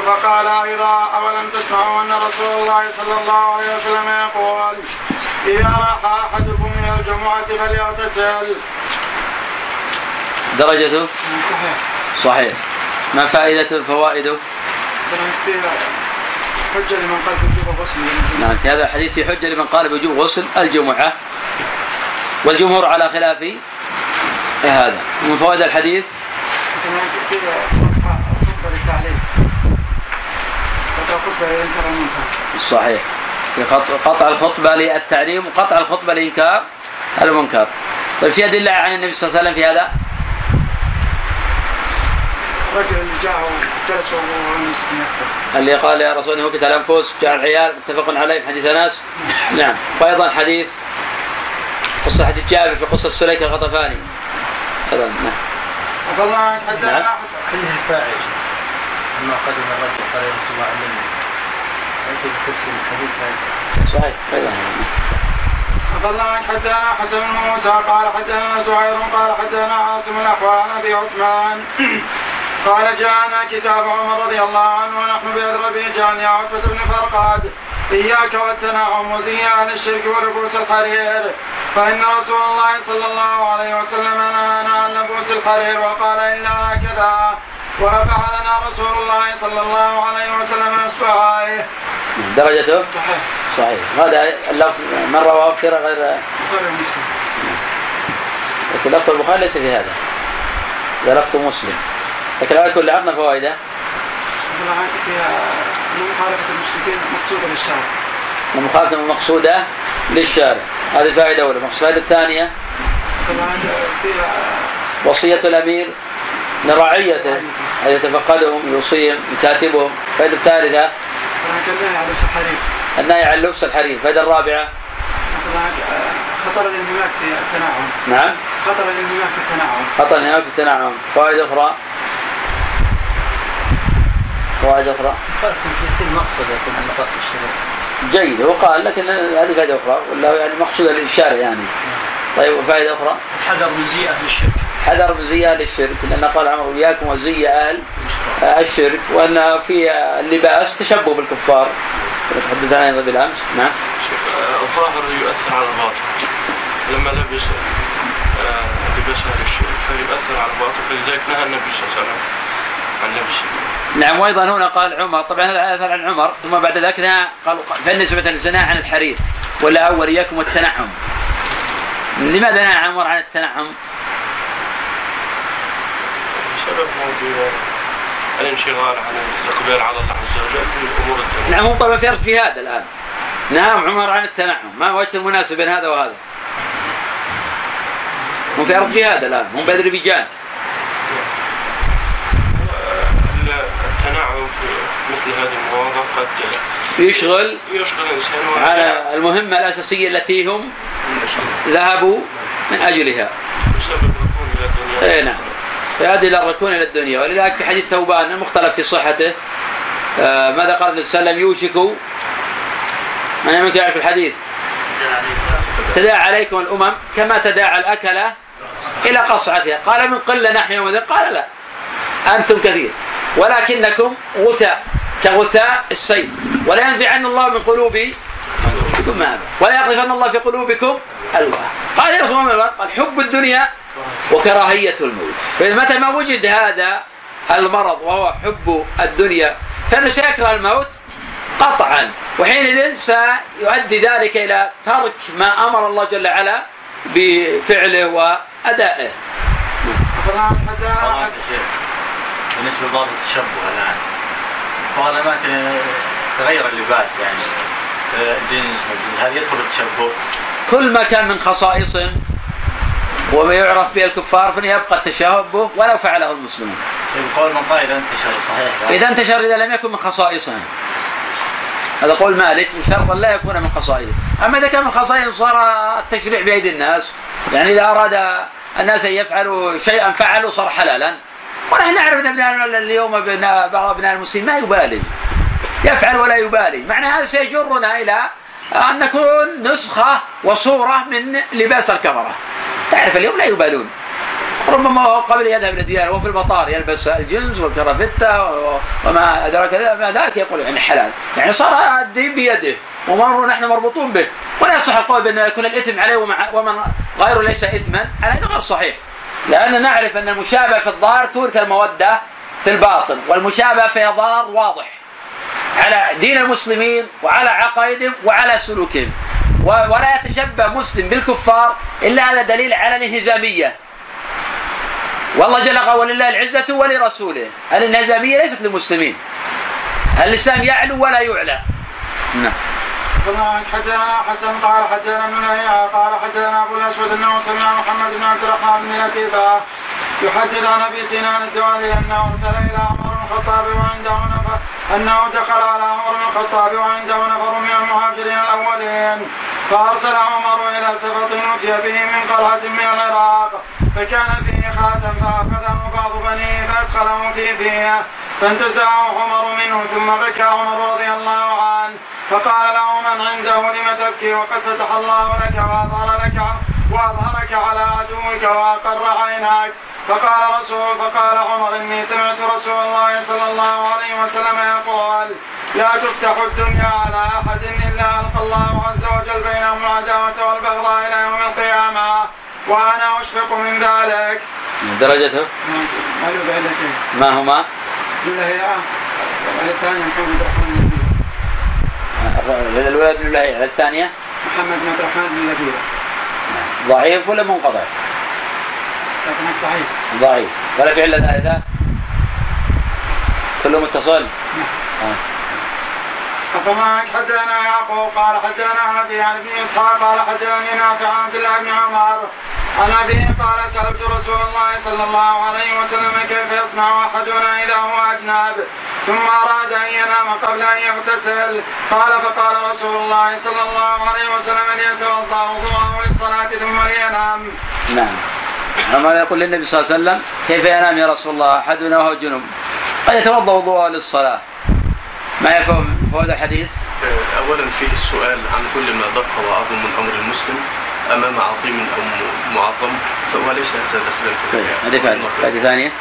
فقال أيضا أولم تسمعوا أن رسول الله صلى الله عليه وسلم يقول إذا راح أحدكم إلى الجمعة فليغتسل. درجته صحيح. صحيح. ما فائدته فوائده؟ حجة لمن قال بوجوب غسل نعم في هذا الحديث في حجة لمن قال بوجوب غسل الجمعة والجمهور على خلاف هذا ومن فوائد الحديث صحيح. في قطع الخطبة للتعليم وقطع الخطبة لإنكار المنكر طيب في أدلة عن النبي صلى الله عليه وسلم في هذا؟ الرجل اللي جاء وجلس وهو اللي قال يا رسول الله قتل الانفس جاء العيال متفق عليه في حديث أنس. نعم. وأيضا حديث قصة حديث جابر في قصة سليك الغطفاني. هذا نعم. والله حتى نعم. حديث الفاعل. لما قدم الرجل قال يا رسول الله علمني الحديث هذا. صحيح أيضا. حدثنا حسن بن موسى قال حدثنا زهير قال حدثنا عاصم الاحوال أبي عثمان. قال جاءنا كتاب عمر رضي الله عنه ونحن بأدربه جاءني عتبة بن فرقاد. إياك والتنعم وزي أهل الشرك ولبوس الحرير فإن رسول الله صلى الله عليه وسلم نهانا عن لبوس الحرير وقال إلا هكذا ورفع لنا رسول الله صلى الله عليه وسلم إصبعيه درجته؟ صحيح. صحيح. هذا اللفظ من رواه في غير البخاري ومسلم لكن لفظ البخاري ليس في هذا. هذا لفظ مسلم. لكن على كل عرضنا فوائده. مخالفة المشركين مقصودة للشارع. المخالفة المقصودة للشارع. هذه فائدة أولى. الفائدة الثانية. وصية الأمير. لرعيته أن يتفقدهم يوصيهم يكاتبهم. الفائدة الثالثة النهي عن لبس الحرير. الفائدة الرابعة؟ خطر الانهماك في التنعم. نعم. خطر الانهماك في التنعم. خطر الانهماك في التنعم. فوائد أخرى؟ فوائد أخرى؟ في كل مقصد يكون من مقاصد الشريعة جيد. هو قال لكن هذه فائدة أخرى ولا يعني مقصودة للشارع يعني. طيب فائدة أخرى؟ حذر من زي أهل الشرك حذر من أهل الشرك لأن قال عمر إياكم وزي أهل الشرك وأن في اللباس تشبه بالكفار. تحدثنا أيضا بالأمس. نعم. شيخ الظاهر يؤثر على الباطن. لما لبس آه، لبس أهل الشرك فيؤثر على الباطن فلذلك نهى النبي صلى الله عليه وسلم عن لبسه. نعم وأيضا هنا قال عمر طبعا هذا أثر عن عمر ثم بعد ذلك نهى قال فالنسبة للزنا عن الحرير ولا اول اياكم والتنعم لماذا نهى عمر عن التنعم؟ بسبب موضوع الانشغال عن الإقبال على الله عز وجل في امور الدنيا نعم هو طبعا في جهاد الآن. نهى عمر عن التنعم. ما وجه المناسبة بين هذا وهذا؟ هم في أرض جهاد الآن هم بدر بيجان التنعم في مثل هذه المواضع قد يشغل يشغل الإنسان على المهمة الأساسية التي هم ذهبوا من أجلها. بسبب الركون إلى الدنيا. اي نعم. فيؤدي إلى الركون إلى الدنيا. ولذلك في حديث ثوبان المختلف في صحته آه ماذا قال النبي صلى الله عليه وسلم يوشك. من يمكن يعرف الحديث؟ تداعى عليكم الأمم كما تداعى الأكلة إلى قصعتها. قال من قلة نحن يومئذ قال لا أنتم كثير. ولكنكم غثاء كغثاء السيل. ولا ينزعن الله من قلوب ما ولا يقذفن الله في قلوبكم الوهن قال يا رسول الله قال حب الدنيا وكراهية الموت. فمتى ما وجد هذا المرض وهو حب الدنيا فإنه سيكره الموت قطعا. وحينئذ سيؤدي ذلك إلى ترك ما أمر الله جل وعلا بفعله وأدائه. بالنسبة لضابط التشبه الآن. بعض الاماكن تغير اللباس يعني. جنس هذا يدخل التشبه؟ كل ما كان من خصائصهم وما يعرف به الكفار فليبقى التشابه ولو فعله المسلمون. طيب قول من قال إذا انتشر صحيح إذا انتشر إذا لم يكن من خصائصهم. هذا قول مالك شرطا لا يكون من خصائصه، أما إذا كان من خصائص صار التشريع بأيدي الناس، يعني إذا أراد الناس أن يفعلوا شيئا فعلوا صار حلالا. ونحن نعرف إن ابناء اليوم ابناء بعض أبناء المسلمين ما يبالي. يفعل ولا يبالي، معنى هذا سيجرنا إلى أن نكون نسخة وصورة من لباس الكفرة. تعرف اليوم لا يبالون. ربما هو قبل يذهب إلى الديانه هو في المطار يلبس الجنس والكرافتة وما أدراك ما ذاك يقول يعني حلال. يعني صار الدين بيده ومر نحن مربوطون به. ولا يصح القول بأن يكون الإثم عليه ومن غيره ليس إثما على هذا غير صحيح. لأن نعرف أن المشابهه في الظاهر تورث المودة في الباطن والمشابهه فيها ضرر واضح. على دين المسلمين وعلى عقائدهم وعلى سلوكهم. ولا يتشبه مسلم بالكفار إلا هذا دليل على الانهزاميه والله جل وعلا ولله العزة ولرسوله. الانهزامية ليست للمسلمين؟ الإسلام يعلو ولا يعلى؟ نعم. حدثنا حسن قال حدثنا ابن قال حدثنا أبو الأسود إنه سمع محمد بن عبد الرحمن بن لطيفة. يحدث عن أبي سنان الدوالي انه أرسل إلى عمر بن الخطاب وعنده نفر أنه دخل على عمر بن الخطاب وعنده نفر من المهاجرين الأولين. فأرسل عمر إلى سبط اوتي به من قلعة من العراق فكان فيه خاتم فأخذه بعض بنيه فأدخله في فيه. فانتزعه عمر منه ثم بكى عمر رضي الله عنه فقال له من عنده لم تبكي؟ وقد فتح الله لك واظهر لك وأظهرك على عدوك وأقر عيناك فقال رسول فقال عمر إني سمعت رسول الله صلى الله عليه وسلم يقول لا تفتح الدنيا على أحد إلا ألقى الله عز وجل بينهم العداوة والبغضاء إلى يوم القيامة وأنا أشفق من ذلك. درجته؟ ما هما؟ الثانية محمد الأولى بن الثانية؟ محمد بن عبد الرحمن بن ضعيف ولا منقطع؟ ضعيف ضعيف ولا في علة ثالثة؟ كله متصل؟ نعم آه. أخبرنا حدثنا يعقوب قال حدثنا أبي عن ابن إسحاق قال حدثني نافع عن عبد الله بن عمر عن أبيه قال سألت رسول الله صلى الله عليه وسلم كيف يصنع أحدنا إذا هو أجنب ثم أراد أن ينام قبل أن يغتسل. قال فقال رسول الله صلى الله عليه وسلم ليتوضأ وضوءه للصلاة ثم لينام. نعم. أما يقول للنبي صلى الله عليه وسلم كيف ينام يا رسول الله؟ أحدنا وهو جنب قد يتوضأ وضوءه للصلاة. ما يفهم فوائد الحديث؟ اولا فيه السؤال عن كل ما دق وعظم من أمر المسلم أمام عظيم أو معظم فهو ليس هذا دخلا في طيب، هذه ثانية؟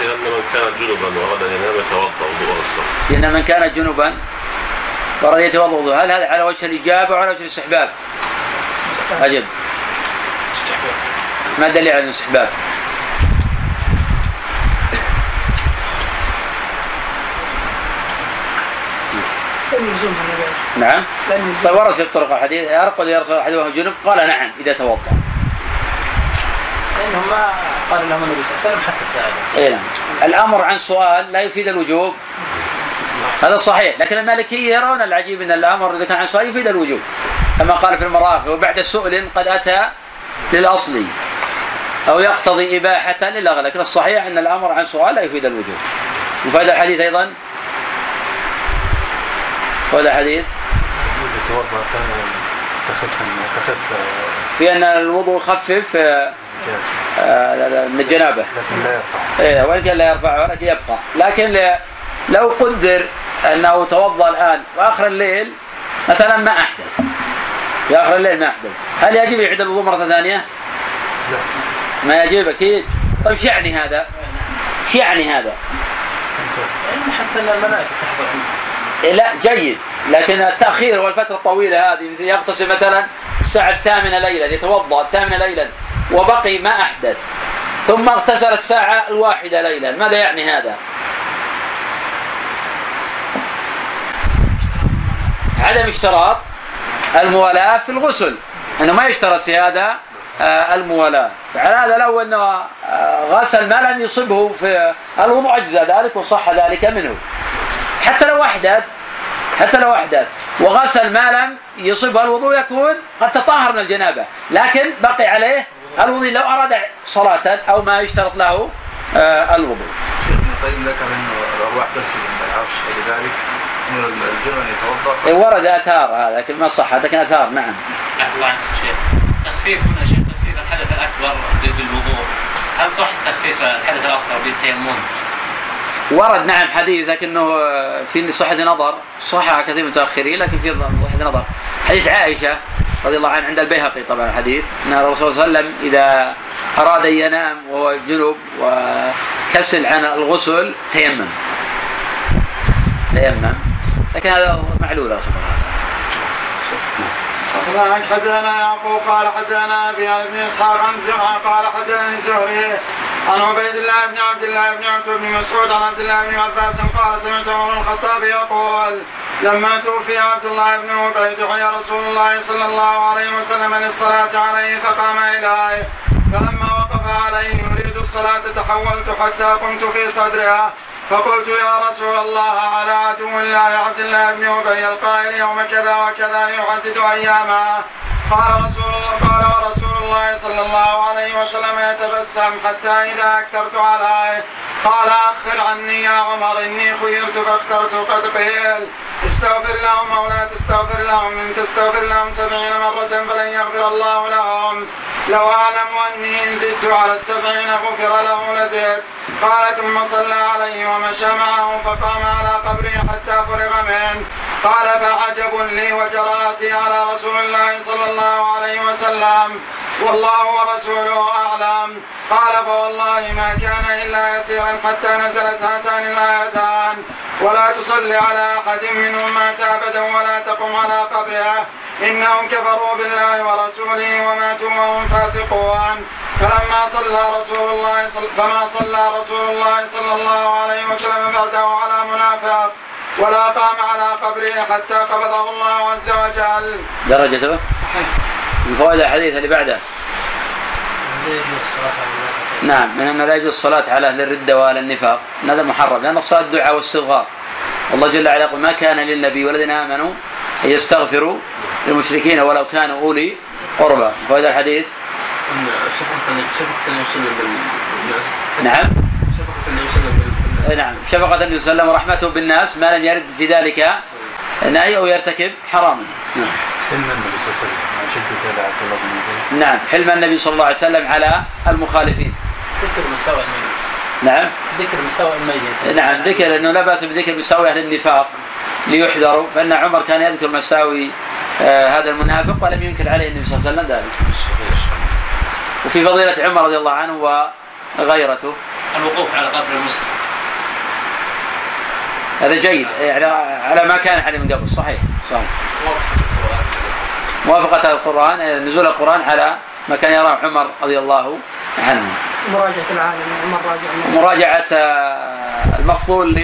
لأن من كان جنبا وأراد أن ينام يتوضأ وضوء الصلاة. لأن من كان جنبا وأراد يتوضأ وضوء هل هذا على وجه الإجابة أو على وجه الاستحباب؟ استحباب. ما الدليل على الاستحباب؟ نعم طيب ورد في الطرق الحديث يرقد يا رسول الله وهو جنب قال نعم إذا توضأ لانهم ما قال لهم النبي صلى الله عليه وسلم حتى سأله اي نعم الأمر عن سؤال لا يفيد الوجوب. هذا صحيح. لكن المالكية يرون العجيب إن الأمر إذا كان عن سؤال يفيد الوجوب. كما قال في المراقي وبعد سؤل قد أتى للأصل أو يقتضي إباحة للغى لكن الصحيح إن الأمر عن سؤال لا يفيد الوجوب. وفهذا الحديث أيضا؟ وهذا حديث يتوضا تخف تخف في أن الوضوء يخفف آه، آه، الجنابه لكن لا يرفع. إيه وإن كان لا يرفع ولكن يبقى. لكن لو قدر أنه توضأ الآن واخر الليل مثلا ما أحدث. في آخر الليل ما أحدث. هل يجب يعيد الوضوء مرة ثانية؟ لا. ما يجب أكيد. طيب إيش يعني هذا؟ إيش يعني هذا؟ يعني حتى الملائكة تحضر. لا جيد. لكن التأخير والفترة الطويلة هذه يغتسل مثلا الساعة الثامنة ليلا يتوضأ الثامنة ليلا وبقي ما أحدث. ثم اغتسل الساعة الواحدة ليلا. ماذا يعني هذا؟ عدم اشتراط الموالاة في الغسل. إنه ما يشترط في هذا آه، الموالاة. فعلى هذا لو إنه آه، غسل ما لم يصبه في الوضوء اجزى ذلك وصح ذلك منه؟ حتى لو أحدث حتى لو أحدث. وغسل ما لم يصبه الوضوء يكون قد تطهر من الجنابة. لكن بقي عليه الوضوء لو أراد صلاة أو ما يشترط له آه الوضوء. طيب ذكر إنه لو احدث من العرش ولذلك إنه الجنن يتوضأ. إيه، ورد آثار هذا لكن ما صح لكن آثار نعم. الله عنك شيخ. تخفيف هنا شيخ تخفيف الحدث الأكبر بالوضوء. هل صح تخفيف الحدث الأصغر بالتيمم؟ ورد نعم حديث لكنه في صحة نظر. صحح كثير من المتأخرين لكن في صحة نظر. حديث عائشة. رضي الله عنه عند البيهقي طبعا الحديث. إن الرسول صلى الله عليه وسلم إذا أراد أن ينام وهو جنوب وكسل عن الغسل تيمم. تيمم. لكن هذا معلول الخبر هذا حدثنا يعقوب قال حدثنا أبي بن إسحاق عن قال حدثني الزهري عن عبيد الله بن عبد الله بن عتبة بن مسعود عن عبد الله بن عباس قال سمعت عمر الخطاب يقول لما توفي عبد الله بن ابي دعي رسول الله صلى الله عليه وسلم للصلاة عليه فقام إليه. فلما وقف عليه يريد الصلاة تحولت حتى قمت في صدرها. فقلت يا رسول الله على عدو الله عبد الله بن ابي القائل يوم كذا وكذا يعدد أياما. قال رسول الله قال ورسول الله صلى الله عليه وسلم يتبسم حتى إذا أكثرت عليه قال أخر عني يا عمر إني خيرت فاخترت قد قيل. استغفر لهم أو لا تستغفر لهم إن تستغفر لهم سبعين مرة فلن يغفر الله لهم. لو أعلم أني إن زدت على السبعين غفر له لزدت. قال ثم صلى عليه ومشى معه فقام على قبره حتى فرغ منه. قال فعجب لي وجراتي على رسول الله صلى الله عليه وسلم. والله ورسوله أعلم. قال فوالله ما كان إلا يسيرا حتى نزلت هاتان الآيتان. ولا تصلي على أحد منهم مات أبدا ولا تقم على قبره. إنهم كفروا بالله ورسوله وماتوا وهم فاسقون. فلما صلى رسول الله صل... فما صلى رسول الله صلى الله عليه وسلم بعده على منافق ولا قام على قبره حتى قبضه الله عز وجل. درجته؟ صحيح. من فوائد الحديث اللي بعده. نعم من انه لا يجوز الصلاة على أهل الردة واهل النفاق، هذا محرم لأن الصلاة دعاء واستغفار. الله جل وعلا يقول ما كان للنبي والذين آمنوا أن يستغفروا للمشركين ولو كانوا أولي قربى، فوائد الحديث شفقة شفقة النبي نعم شفقة النبي صلى الله بالناس نعم. شفقة النبي صلى الله عليه وسلم ورحمته بالناس ما لم يرد في ذلك نهي أو يرتكب حراما نعم. حلم النبي صلى الله عليه وسلم. شدة عبد الله بن نعم. حلم النبي صلى الله عليه وسلم على المخالفين. ذكر مساوئ الميت. نعم. ذكر مساوئ الميت. نعم. ذكر إنه لا بأس بذكر مساوي أهل النفاق ليحذروا فإن عمر كان يذكر مساوي آه هذا المنافق ولم ينكر عليه النبي صلى الله عليه وسلم ذلك. وفي فضيلة عمر رضي الله عنه وغيرته. الوقوف على قبر المسلم. هذا جيد. يعني على ما كان عليه من قبل. صحيح. صحيح. موافقة القرآن. نزول القرآن على ما كان يراه عمر رضي الله عنه. مراجعة العالم. مراجعة مراجعة المفضول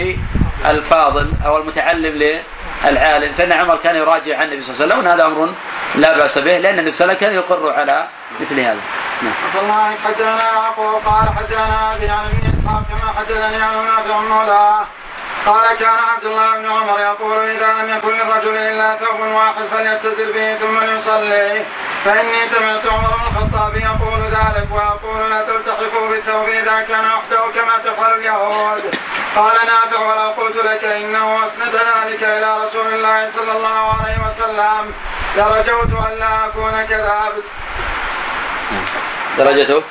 للفاضل أو المتعلم للعالم. فإن عمر كان يراجع عن النبي صلى الله عليه وسلم وهذا أمر لا بأس به لأن النبي صلى الله عليه وسلم كان يقر على مثل هذا. نعم. الله حدثنا يعقوب قال حدثنا عن اسحاق كما حدثني عن نافع مولاه قال كان عبد الله بن عمر يقول إذا لم يكن للرجل إلا ثوب واحد فليتزر به ثم ليصلي فإني سمعت عمر بن الخطاب يقول ذلك ويقول لا تلتحقوا بالثوب إذا كان وحده كما تفعل اليهود. قال نافع ولو قلت لك إنه أسند ذلك إلى رسول الله صلى الله عليه وسلم. لرجوت أن لا أكون كذبت درجته؟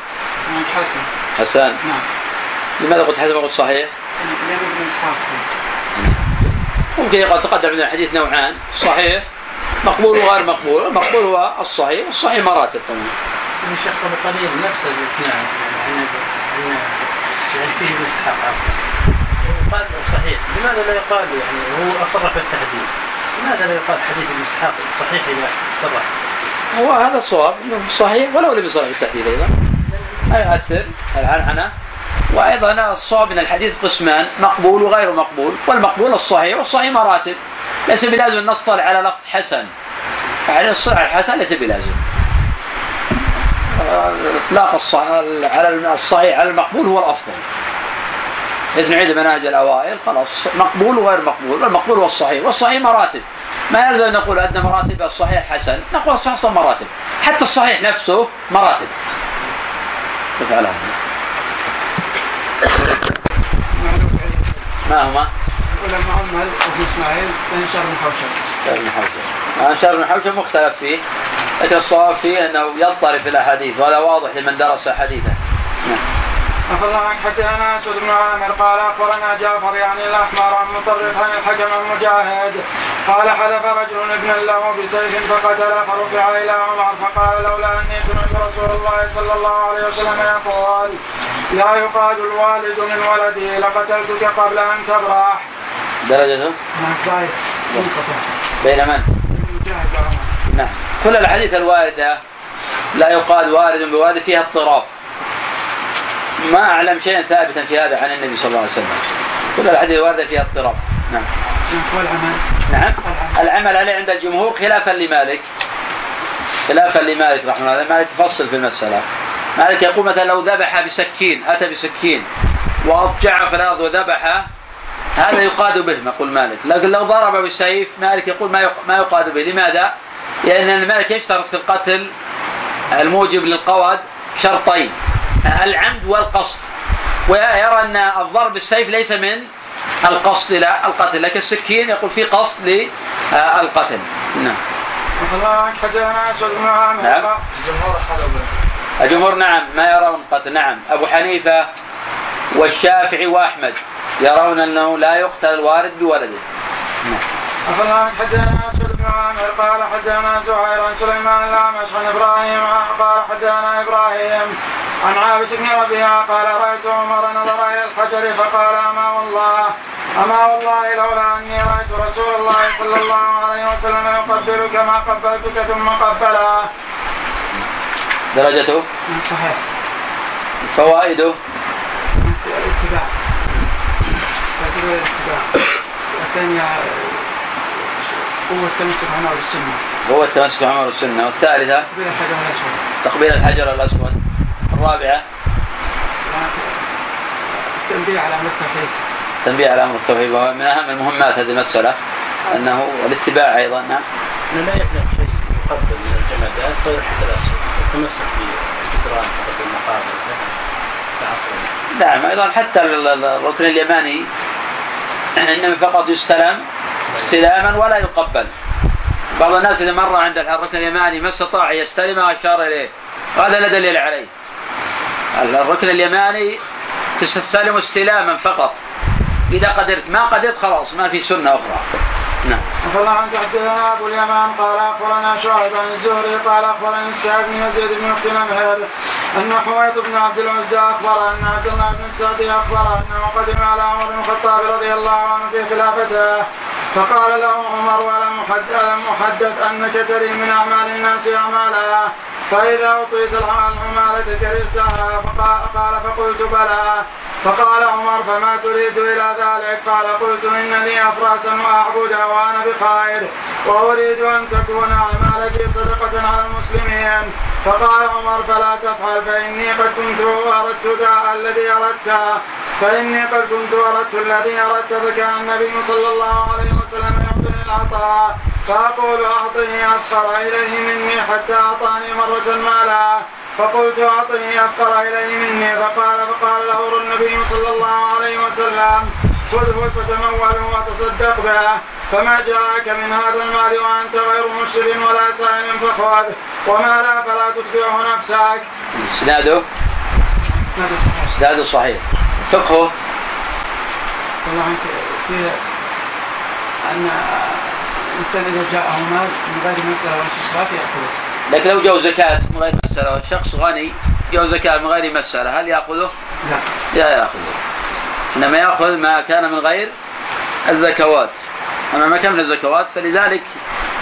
حسن. حسان نعم. لماذا قلت حسن؟ وقلت صحيح؟ ممكن يقال تقدم عندنا الحديث نوعان. صحيح. مقبول وغير مقبول. المقبول هو الصحيح. والصحيح مراتب طبعا. من شيخ أبو قليل نفس الإسناد. يعني يعني فيه ابن اسحاق قال صحيح. لماذا لا يقال يعني هو أصرح بالتحديد لماذا لا يقال حديث ابن إسحاق صحيح إذا صرح؟ هو هذا الصواب. إنه صحيح. ولو لم يصرح بالتحديد أيضا. لا يؤثر. العنعنه وأيضا الصواب من الحديث قسمان مقبول وغير مقبول. والمقبول الصحيح والصحيح مراتب. ليس بلازم أن نصطلح على لفظ حسن. يعني الصحيح الحسن ليس بلازم. اطلاق على الصحيح على المقبول هو الأفضل. إذا نعيد مناهج الأوائل خلاص. مقبول وغير مقبول والمقبول هو الصحيح. والصحيح مراتب. ما يلزم نقول أن مراتب الصحيح الحسن نقول الصحيح مراتب. حتى الصحيح نفسه مراتب. نفعل هذا. ما هما؟ يقول محمد وفي إسماعيل بن شر بن حوشب. شر بن حوشب. شر بن حوشب مختلف فيه لكن الصواب فيه أنه يضطرب في الأحاديث وهذا واضح لمن درس حديثه. نعم. الله عنك حدثنا أسود بن عامر قال أخبرنا جعفر يعني الأحمر عن مطرف عن الحكم المجاهد قال حذف رجل ابنا له بسيف فقتل فرفع إلى عمر. فقال لولا أني سمعت رسول الله صلى الله عليه وسلم يقول لا يقاد الوالد من ولده لقتلتك قبل أن تبرح. درجته نعم منقطع بين من؟ نعم. كل الأحاديث الواردة لا يقاد وارد بوارد فيها اضطراب. ما أعلم شيئا ثابتا في هذا عن النبي صلى الله عليه وسلم. كل الأحاديث الوارده فيها اضطراب. نعم. والعمل نعم. العمل عليه عند الجمهور خلافا لمالك. خلافا لمالك رحمه الله. مالك يفصل في المسألة. مالك يقول مثلا لو ذبح بسكين أتى بسكين وأضجع في الأرض وذبح هذا يقاد به يقول مالك. لكن لو ضرب بالسيف مالك يقول ما ما يقاد به. لماذا؟ لأن المالك يشترط في القتل الموجب للقواد شرطين. العمد والقصد. ويرى أن الضرب بالسيف ليس من القصد إلى القتل لكن السكين يقول في قصد للقتل. نعم. نعم. الجمهور نعم ما يرون قتل نعم. أبو حنيفة والشافعي وأحمد يرون أنه لا يقتل الوارد بولده. الله عنك حدثنا عامر قال حدثنا زهير عن سليمان الأعمش عن إبراهيم قال حدثنا إبراهيم عن عابس بن ربيعه قال رأيت عمر نظر إلى الحجر فقال أما والله أما والله لولا أني رأيت رسول الله صلى الله عليه وسلم يقبلك ما قبلتك ثم قبلا. درجته صحيح. فوائده الاتباع. الاتباع. الثانية قوة التمسك عمر بالسنة. هو التمسك بعمر السنة. والثالثة؟ بين الحجر الأسود. تقبيل الحجر الأسود. الرابعة؟ التنبيه على أمر التوحيد. تنبيه على أمر التوحيد. وهو من أهم المهمات هذه المسألة أنه الاتباع أيضا. نعم. انه لا يبلغ شيء يقبل من الجمادات غير الحجر الأسود. التمسك بالجدران المقابر العصر نعم أيضا حتى ال- ال- الركن اليماني إنما فقط يستلم استلاما ولا يقبل. بعض الناس إذا مر عند الركن اليماني ما استطاع يستلمه وأشار إليه. وهذا لا دليل عليه. الركن اليماني تستلم استلاما فقط. إذا قدرت ما قدرت خلاص ما في سنة أخرى. نعم. الله عنك حدثنا ابو اليمان قال اخبرنا شعيب عن الزهري قال اخبرني السعد بن يزيد بن اخت نمهر أن حويط بن عبد العزى أخبر أن عبد الله بن السعد أخبر أنه قدم على عمر بن الخطاب رضي الله عنه في خلافته فقال له عمر ألم أحدث أنك تري من أعمال الناس أعمالا؟ فإذا أعطيت العمالة كرهتها فقال قال فقلت بلى. فقال عمر فما تريد إلى ذلك؟ قال قلت ان لي افراسا واعبدها وأنا بخير وأريد أن تكون اعمالتي صدقة على المسلمين. فقال عمر فلا تفعل فإني قد كنت أردت ذا الذي اردته فإني قد كنت أردت الذي أردت فكان النبي صلى الله عليه وسلم يعطيني العطاء. فأقول أعطني افقر إليه مني حتى أعطاني مرة مالا. فقلت أعطني أفقر إليه مني فقال فقال له النبي صلى الله عليه وسلم خذه فتموله وتصدق به فما جاءك من هذا المال وأنت غير مشرف ولا سائم فخذ. وما لا فلا تتبعه نفسك. إسناده؟ اسناد الصحيح إسناده صحيح. فقهه والله في أن الإنسان إذا جاءه مال من غير مسألة ولا استشراف يأخذه. لكن لو جو زكاة من غير مسألة والشخص غني جو زكاة من غير مسألة هل يأخذه؟ لا. لا يأخذه. إنما يأخذ ما كان من غير الزكوات. أما ما كان من الزكوات فلذلك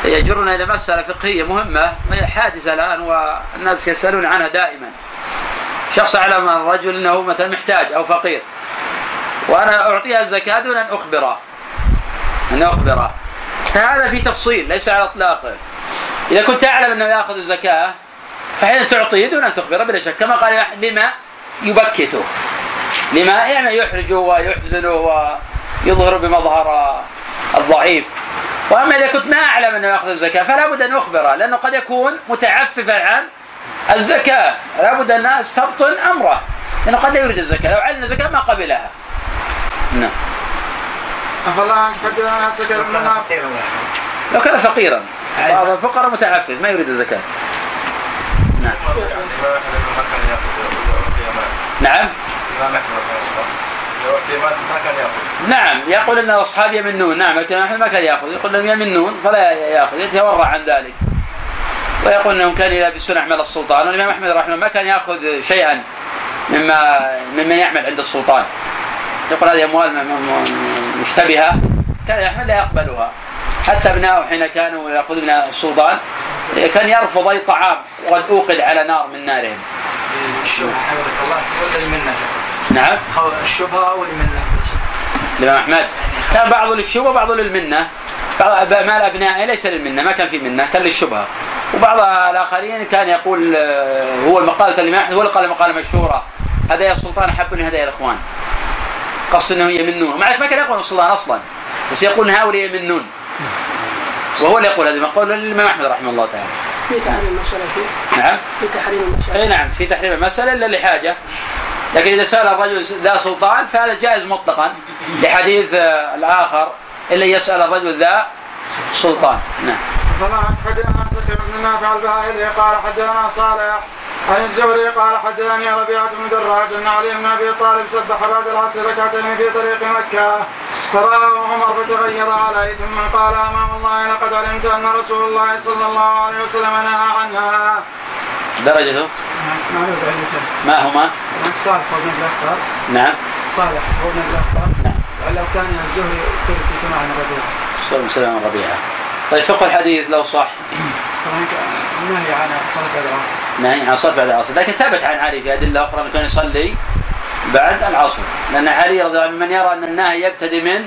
يجرنا إلى مسألة فقهية مهمة حادثة الآن والناس يسألون عنها دائما. شخص يعلم من الرجل أنه مثلا محتاج أو فقير وأنا أعطيها الزكاة دون أن أخبره. أن أخبره. فهذا في تفصيل ليس على إطلاقه. إذا كنت أعلم أنه يأخذ الزكاة فحين تعطيه دون أن تخبره بلا شك. كما قال لما يبكته. لما يعني يحرجه ويحزنه ويظهر بمظهر الضعيف. وأما إذا كنت ما أعلم أنه يأخذ الزكاة فلا بد أن اخبره لأنه قد يكون متعففا عن الزكاة. لا بد أن استبطن أمره لأنه قد لا يريد الزكاة. لو علم الزكاة ما قبلها. نعم. سكر بن نافع لو كان فقيرا. بعض الفقراء متعفف ما يريد الزكاة. نعم. نعم. نعم يقول إن الاصحاب يمنون. نعم لكن احمد ما كان يأخذ. يقول انهم يمنون فلا يأخذ يتورع عن ذلك. ويقول إنهم كانوا يلبسون احمد السلطان. والامام أحمد رحمه ما كان يأخذ شيئا مما ممن يعمل عند السلطان. يقول هذه أموال مشتبهة. كان أحمد لا يقبلها. حتى ابنائه حين كانوا ياخذون من السلطان كان يرفض أي طعام وقد أوقد على نار من نارهم. الشبهة حفظك الله ولا المنه نعم. الشبهة أو المنه الإمام أحمد. كان بعض للشبهة وبعض للمنة. بعض مال ابنائه ليس للمنة ما كان في منة كان للشبهة. وبعض الآخرين كان يقول آه، هو المقالة الامام احمد هو اللي قال مقاله مشهورة. هدايا السلطان احب من هدايا الإخوان. قصد إنه يمنون. مع ما كان يقول السلطان أصلا. بس يقول هؤلاء يمنون. وهو اللي يقول هذه المقوله للإمام أحمد رحمه الله تعالى. في تحريم المسألة فيه. نعم. في تحريم المسألة. اي نعم في تحريم المسألة إلا لحاجة. لكن إذا سأل الرجل ذا سلطان فهذا جائز مطلقا. لحديث آه، الآخر إلا يسأل الرجل ذا سلطان نعم فلا حدثنا سكن بن نافع الباهلي قال حدثنا صالح عن الزهري قال حدثني ربيعة بن دراج أن علي بن أبي طالب سبح بعد العصر ركعتين في طريق مكة فرآه عمر فتغير عليه ثم قال أمام الله لقد علمت أن رسول الله صلى الله عليه وسلم نهى عنها. درجته ما. ما هما صالح وابن الاخطار نعم صالح وابن الاخطار نعم الثاني الزهري في سماع الربيع. صلى الله عليه وسلم ربيعة. طيب فقه الحديث لو صح. النهي عن الصلاة بعد العصر. نهي عن صلاة بعد العصر. لكن ثبت عن علي في أدلة أخرى أنه كان يصلي بعد العصر. لأن علي رضي الله عنه من يرى أن النهي يبتدي من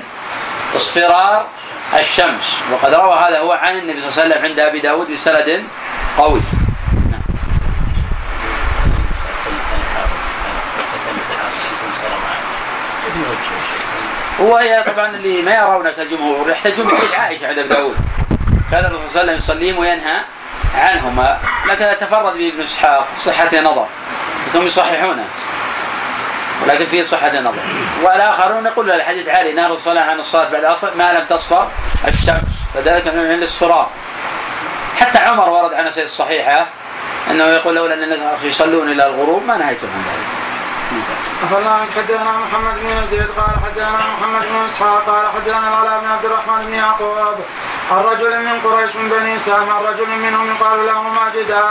اصفرار الشمس. وقد روى هذا هو عن النبي صلى الله عليه وسلم عند أبي داود بسند قوي. هو هي طبعا اللي ما يرونه كالجمهور يحتجون بحديث عائشة عند أبي داود. كان الرسول صلى الله عليه وسلم يصليهم وينهى عنهما. لكن يتفرد به ابن إسحاق في صحة نظر. هم يصححونه. ولكن فيه صحة نظر. والآخرون يقول الحديث عالي. نهى الصلاة عن الصلاة بعد العصر ما لم تصفر الشمس. فذلك من الاصفرار حتى عمر ورد عن الصحيحة أنه يقول لولا أن يصلون إلى الغروب ما نهيتم عن ذلك. أخبرنا حدثنا محمد بن يزيد قال حدثنا محمد بن إسحاق قال حدثنا العلاء بن عبد الرحمن بن يعقوب. عن رجل من قريش من بني سام عن رجل منهم يقال له ماجدا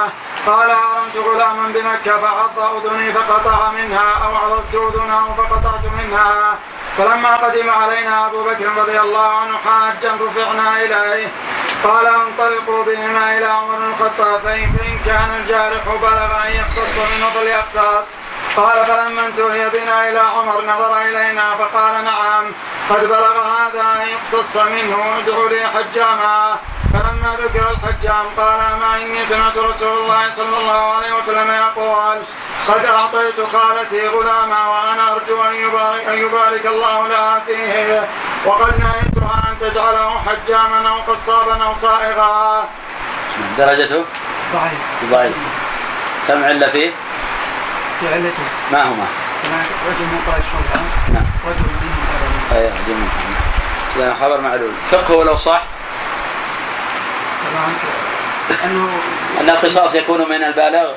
قال هرمت غلاما بمكة فعض أذني فقطع منها أو عضبت أذنه فقطعت منها. فلما قدم علينا أبو بكر رضي الله عنه حاجا رفعنا إليه. قال انطلقوا بهما إلى عمر بن الخطاب فإن كان الجارح بلغ أن يقتص منه فليقتص قال فلما انتهي بنا إلى عمر نظر إلينا فقال نعم قد بلغ هذا ان يقتص منه ادعوا لي حجاما. فلما ذكر الحجام قال ما إني سمعت رسول الله صلى الله عليه وسلم يقول قد أعطيت خالتي غلاما وأنا أرجو أن يبارك, أن يبارك الله لها فيه. وقد نهيتها أن تجعله حجاما أو قصابا أو صائغا. درجته؟ ضعيف. ضعيف. كم علة فيه؟ علته ما هما؟ رجل من قريش نعم. رجل أبدا أي جميل إذا خبر معلول. فقهه لو صح. طبعا. أنه أن القصاص يكون من البالغ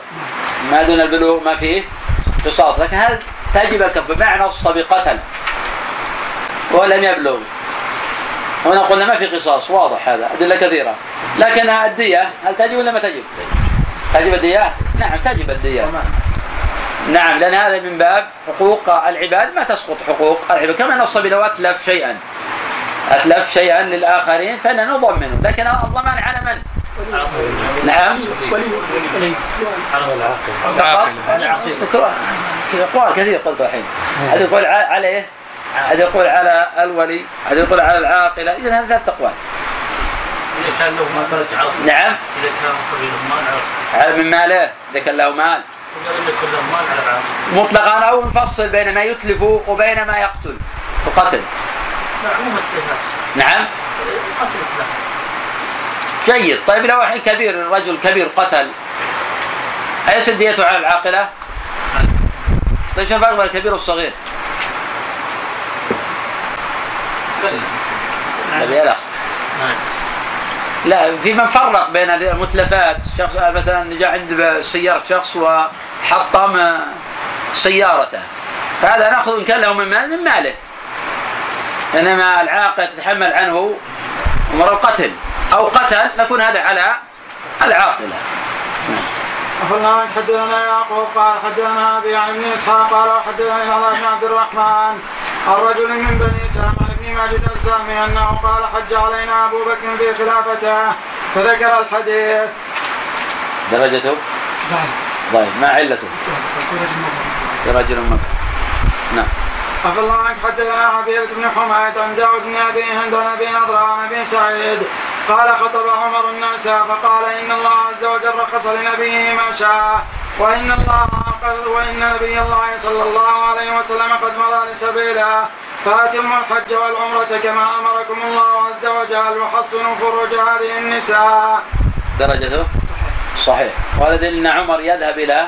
ما دون البلوغ ما فيه قصاص. لكن هل تجب الكف بمعنى نص بقتل ولم يبلغ. هنا قلنا ما في قصاص. واضح هذا. أدلة كثيرة. لكن الدية هل تجب ولا ما تجب؟ تجب الدية؟ نعم تجب الدية. نعم لأن هذا من باب حقوق العباد. ما تسقط حقوق العباد؟ كما نص لو أتلف شيئا أتلف شيئا للآخرين فإننا نضمنه. لكن الضمان على من؟ نعم. ولي فقط؟ اقوال كثير قلت الحين. هذا يقول عليه هذا يقول على الولي هذا يقول على العاقلة. اذا هذا ثلاث أقوال. إذا كان له ما فرج على نعم. إذا كان الصبي له مال على على من ماله؟ إذا كان له مال. مطلقا أو نفصل بين ما يتلف وبين ما يقتل مثل نعم. قتلت له جيد. طيب لو الحين كبير رجل كبير قتل. أيس ديته على العاقلة؟ طيب شو الفرق بين الكبير والصغير؟ الأخ نعم. لا في من فرق بين المتلفات. شخص مثلا جاء عند سيارة شخص وحطم سيارته. فهذا نأخذ إن كان له من مال من ماله. إنما العاقل تتحمل عنه أمر القتل. أو قتل نكون هذا على العاقلة. أخبرنا حدثنا يعقوب قال حدثنا أبي عن إسحاق قال وحدثني الله بن عبد الرحمن الرجل من بني سلمة بن ماجد السامي أنه قال حج علينا أبو بكر في خلافته. فذكر الحديث. درجته؟ ضعيف. ما علته؟ رجل مكة نعم. عفى الله عنك حدثنا حبيبة بن حميد عن داود بن أبي هند عن ابي نضرة عن ابي سعيد. قال خطب عمر الناس فقال إن الله عز وجل رخص لنبيه ما شاء وإن الله قد وإن نبي الله صلى الله عليه وسلم قد مضى لسبيله. فأتموا الحج والعمرة كما أمركم الله عز وجل وحصنوا فروج هذه النساء. درجته صحيح. وهذا دليل إن عمر يذهب إلى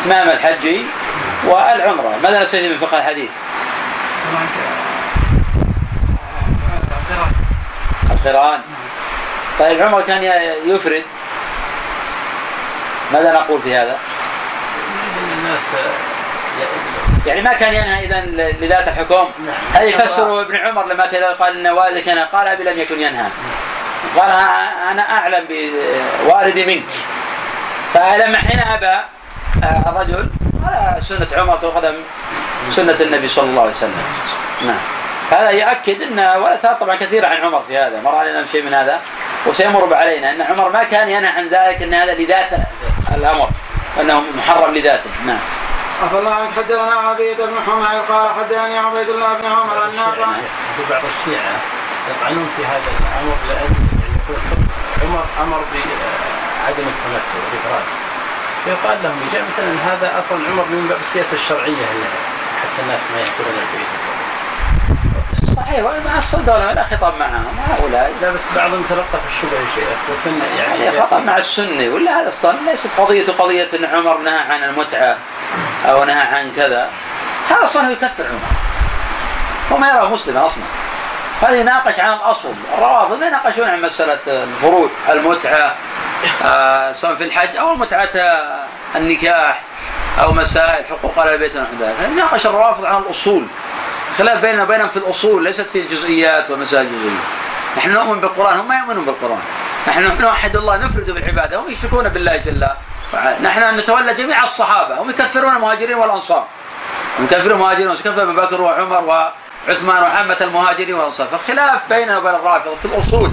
إتمام الحج والعمرة. ماذا نستفيد من فقه الحديث؟ القرآن. طيب عمر كان يفرد. ماذا نقول في هذا؟ الناس يعني ما كان ينهى اذا لذات الحكم؟ هذا يفسر ابن عمر لما قال إن والدك أنا قال أبي لم يكن ينهى؟ قال أنا أعلم بوالدي منك. فلما حين أبى الرجل هذا سنة عمر تؤخذ سنة النبي صلى الله عليه وسلم. نعم. هذا يؤكد إن والاثار طبعا كثيره عن عمر في هذا. مر علينا شيء من هذا. وسيمر علينا إن عمر ما كان ينهى عن ذلك إن هذا لذات الأمر أنه محرم لذاته. نعم. عفى الله عنك حدثنا عبيد بن حميد قال حدثني عبيد الله بن عمر النافع في بعض الشيعة يطعنون في هذا الأمر لأجل يقول عمر أمر بعدم التمتع والإفراد. فيقال لهم يجي مثلا هذا أصلا عمر من باب السياسة الشرعية حتى الناس ما يهجرون البيت. صحيح الدولة لا خطاب معهم هؤلاء. لا بس بعضهم تلقى في الشبه يا شيخ. وكان يعني خطاب مع السني ولا هذا أصلا ليست قضية قضية إن عمر نهى عن المتعة أو نهى عن كذا. هذا أصلا يكفر عمر. هو ما يراه مسلما أصلا. هذا يناقش عن الاصل الروافض ما يناقشون عن مسألة الفروع المتعة. آه سواء في الحج أو متعة النكاح أو مسائل حقوق أهل البيت ونحو ذلك. يناقش الروافض عن الأصول. خلاف بيننا وبينهم في الأصول ليست في الجزئيات ومسائل الجزئيه نحن نؤمن بالقرآن هم ما يؤمنون بالقرآن. نحن نوحد الله نفرد بالعبادة هم يشركون بالله جل وعلا. نحن نتولى جميع الصحابة هم يكفرون المهاجرين والأنصار. يكفرون المهاجرين ويكفر أبو بكر وعمر وعثمان وعامة المهاجرين والأنصار. فالخلاف بيننا وبين الرافضه في الأصول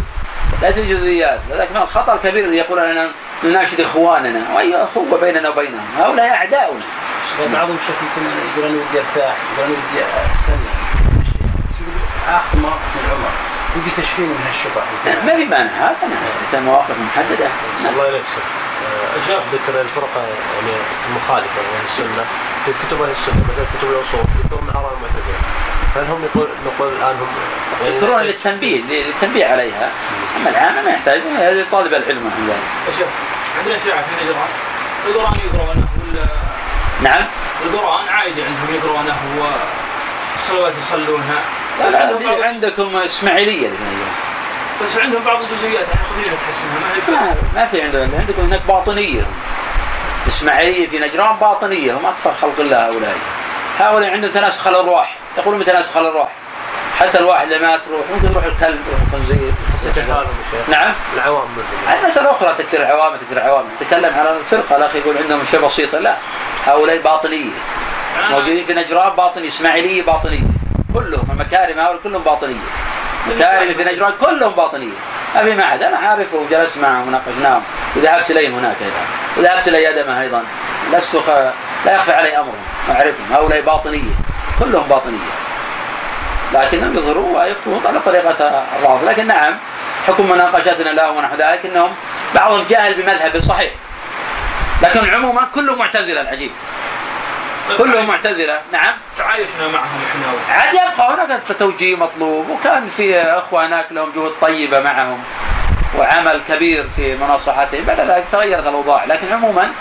ليس في الجزئيات لذلك من الخطا الكبير الذي يقول أننا نناشد إخواننا. واي أخوة بيننا وبينهم. هؤلاء أعداؤنا. بعضهم يمكن يقول أنا ودي ارتاح يقول أنا ودي استنى اخذ مواقف من عمر. ودي تشفيني من هالشبهه ما في مانع هذا مواقف محددة. الله يليك شيخ ذكر الفرقة يعني المخالفة من السنة. في كتب أهل السنة مثل كتب الاصول يذكرون من اراء المعتزله هل هم يقول نقول الآن هم يعني يذكرون للتنبيه للتنبيه عليها. أما العامة ما يحتاج طالب العلم عن ذلك. شيخ عندنا شيعه في نجران القرآن يقرونه ولا نعم. القرآن عادي عندهم يقرونه والصلوات يصلونها. لا لا عندكم إسماعيلية بس عندهم بعض الجزئيات يعني خفيفه تحسها ما, ما في عندهم. عندكم هناك باطنية. إسماعيلية في نجران باطنية هم أكثر خلق الله هؤلاء. هؤلاء عندهم تناسخ الأرواح. يقولون بتناسخ الأرواح. حتى الواحد لما تروح ممكن يروح الكلب والخنزير نعم؟ العوام هذه مسألة أخرى تكفير العوام تكفير العوام نتكلم على الفرقة الأخ يقول عندهم شيء بسيطة لا هؤلاء باطنية. موجودين في نجران باطنية إسماعيلية باطنية. كلهم المكارم هؤلاء كلهم باطنية. مكارم في نجران كلهم باطنية. ما في معهد أنا عارفه وجلست معهم وناقشناهم وذهبت إليهم هناك أيضا. وذهبت إلى أدمه أيضا. لست لا يخفى علي أمرهم أعرفهم. هؤلاء باطنية. كلهم باطنية. لكنهم يظهرون ويخفون على طريقة الرافض لكن نعم حكم مناقشتنا لهم ونحو ذلك إنهم بعضهم جاهل بمذهب صحيح. لكن عموما كله معتزلة العجيب. كلهم معتزلة. نعم. تعايشنا معهم إحنا. عاد يبقى هناك توجيه مطلوب وكان في إخوة هناك لهم جهود طيبة معهم وعمل كبير في مناصحتهم بعد ذلك تغيرت الأوضاع. لكن عموما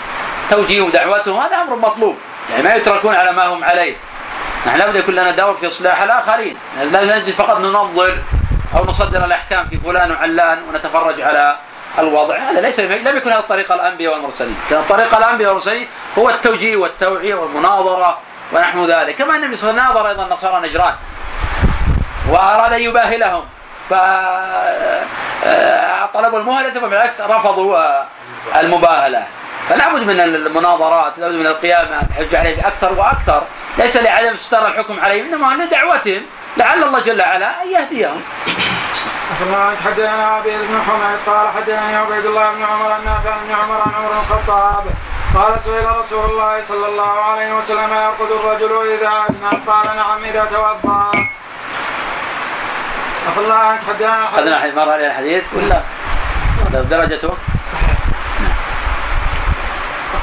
توجيه ودعوتهم هذا أمر مطلوب. يعني ما يتركون على ما هم عليه. نحن لابد يكون لنا دور في إصلاح الآخرين. لا نجد فقط ننظر أو نصدر الأحكام في فلان وعلان ونتفرج على الوضع هذا ليس لم يكن هذا طريق الأنبياء والمرسلين، كان طريق الأنبياء والمرسلين هو التوجيه والتوعية والمناظرة ونحو ذلك، كما أن النبي صلى الله عليه وسلم ناظر أيضا نصارى نجران وأراد أن يباهلهم. ف آه، طلبوا المهله ثم رفضوا آه، المباهلة. فلا بد من المناظرات لا بد من القيام بالحجه عليهم بأكثر وأكثر. ليس لعدم استر الحكم عليهم إنما لدعوتهم لعل الله جل وعلا ان يهديهم حدثنا عبيد بن حميد قال حدثني عبيد الله بن عمر ان نافع بن عمر عن عمر بن الخطاب قال سئل رسول الله صلى الله عليه وسلم يرقد الرجل اذا ادنى قال نعم اذا توضا الله عنك حدثنا اخذنا مر علينا الحديث ولا درجته؟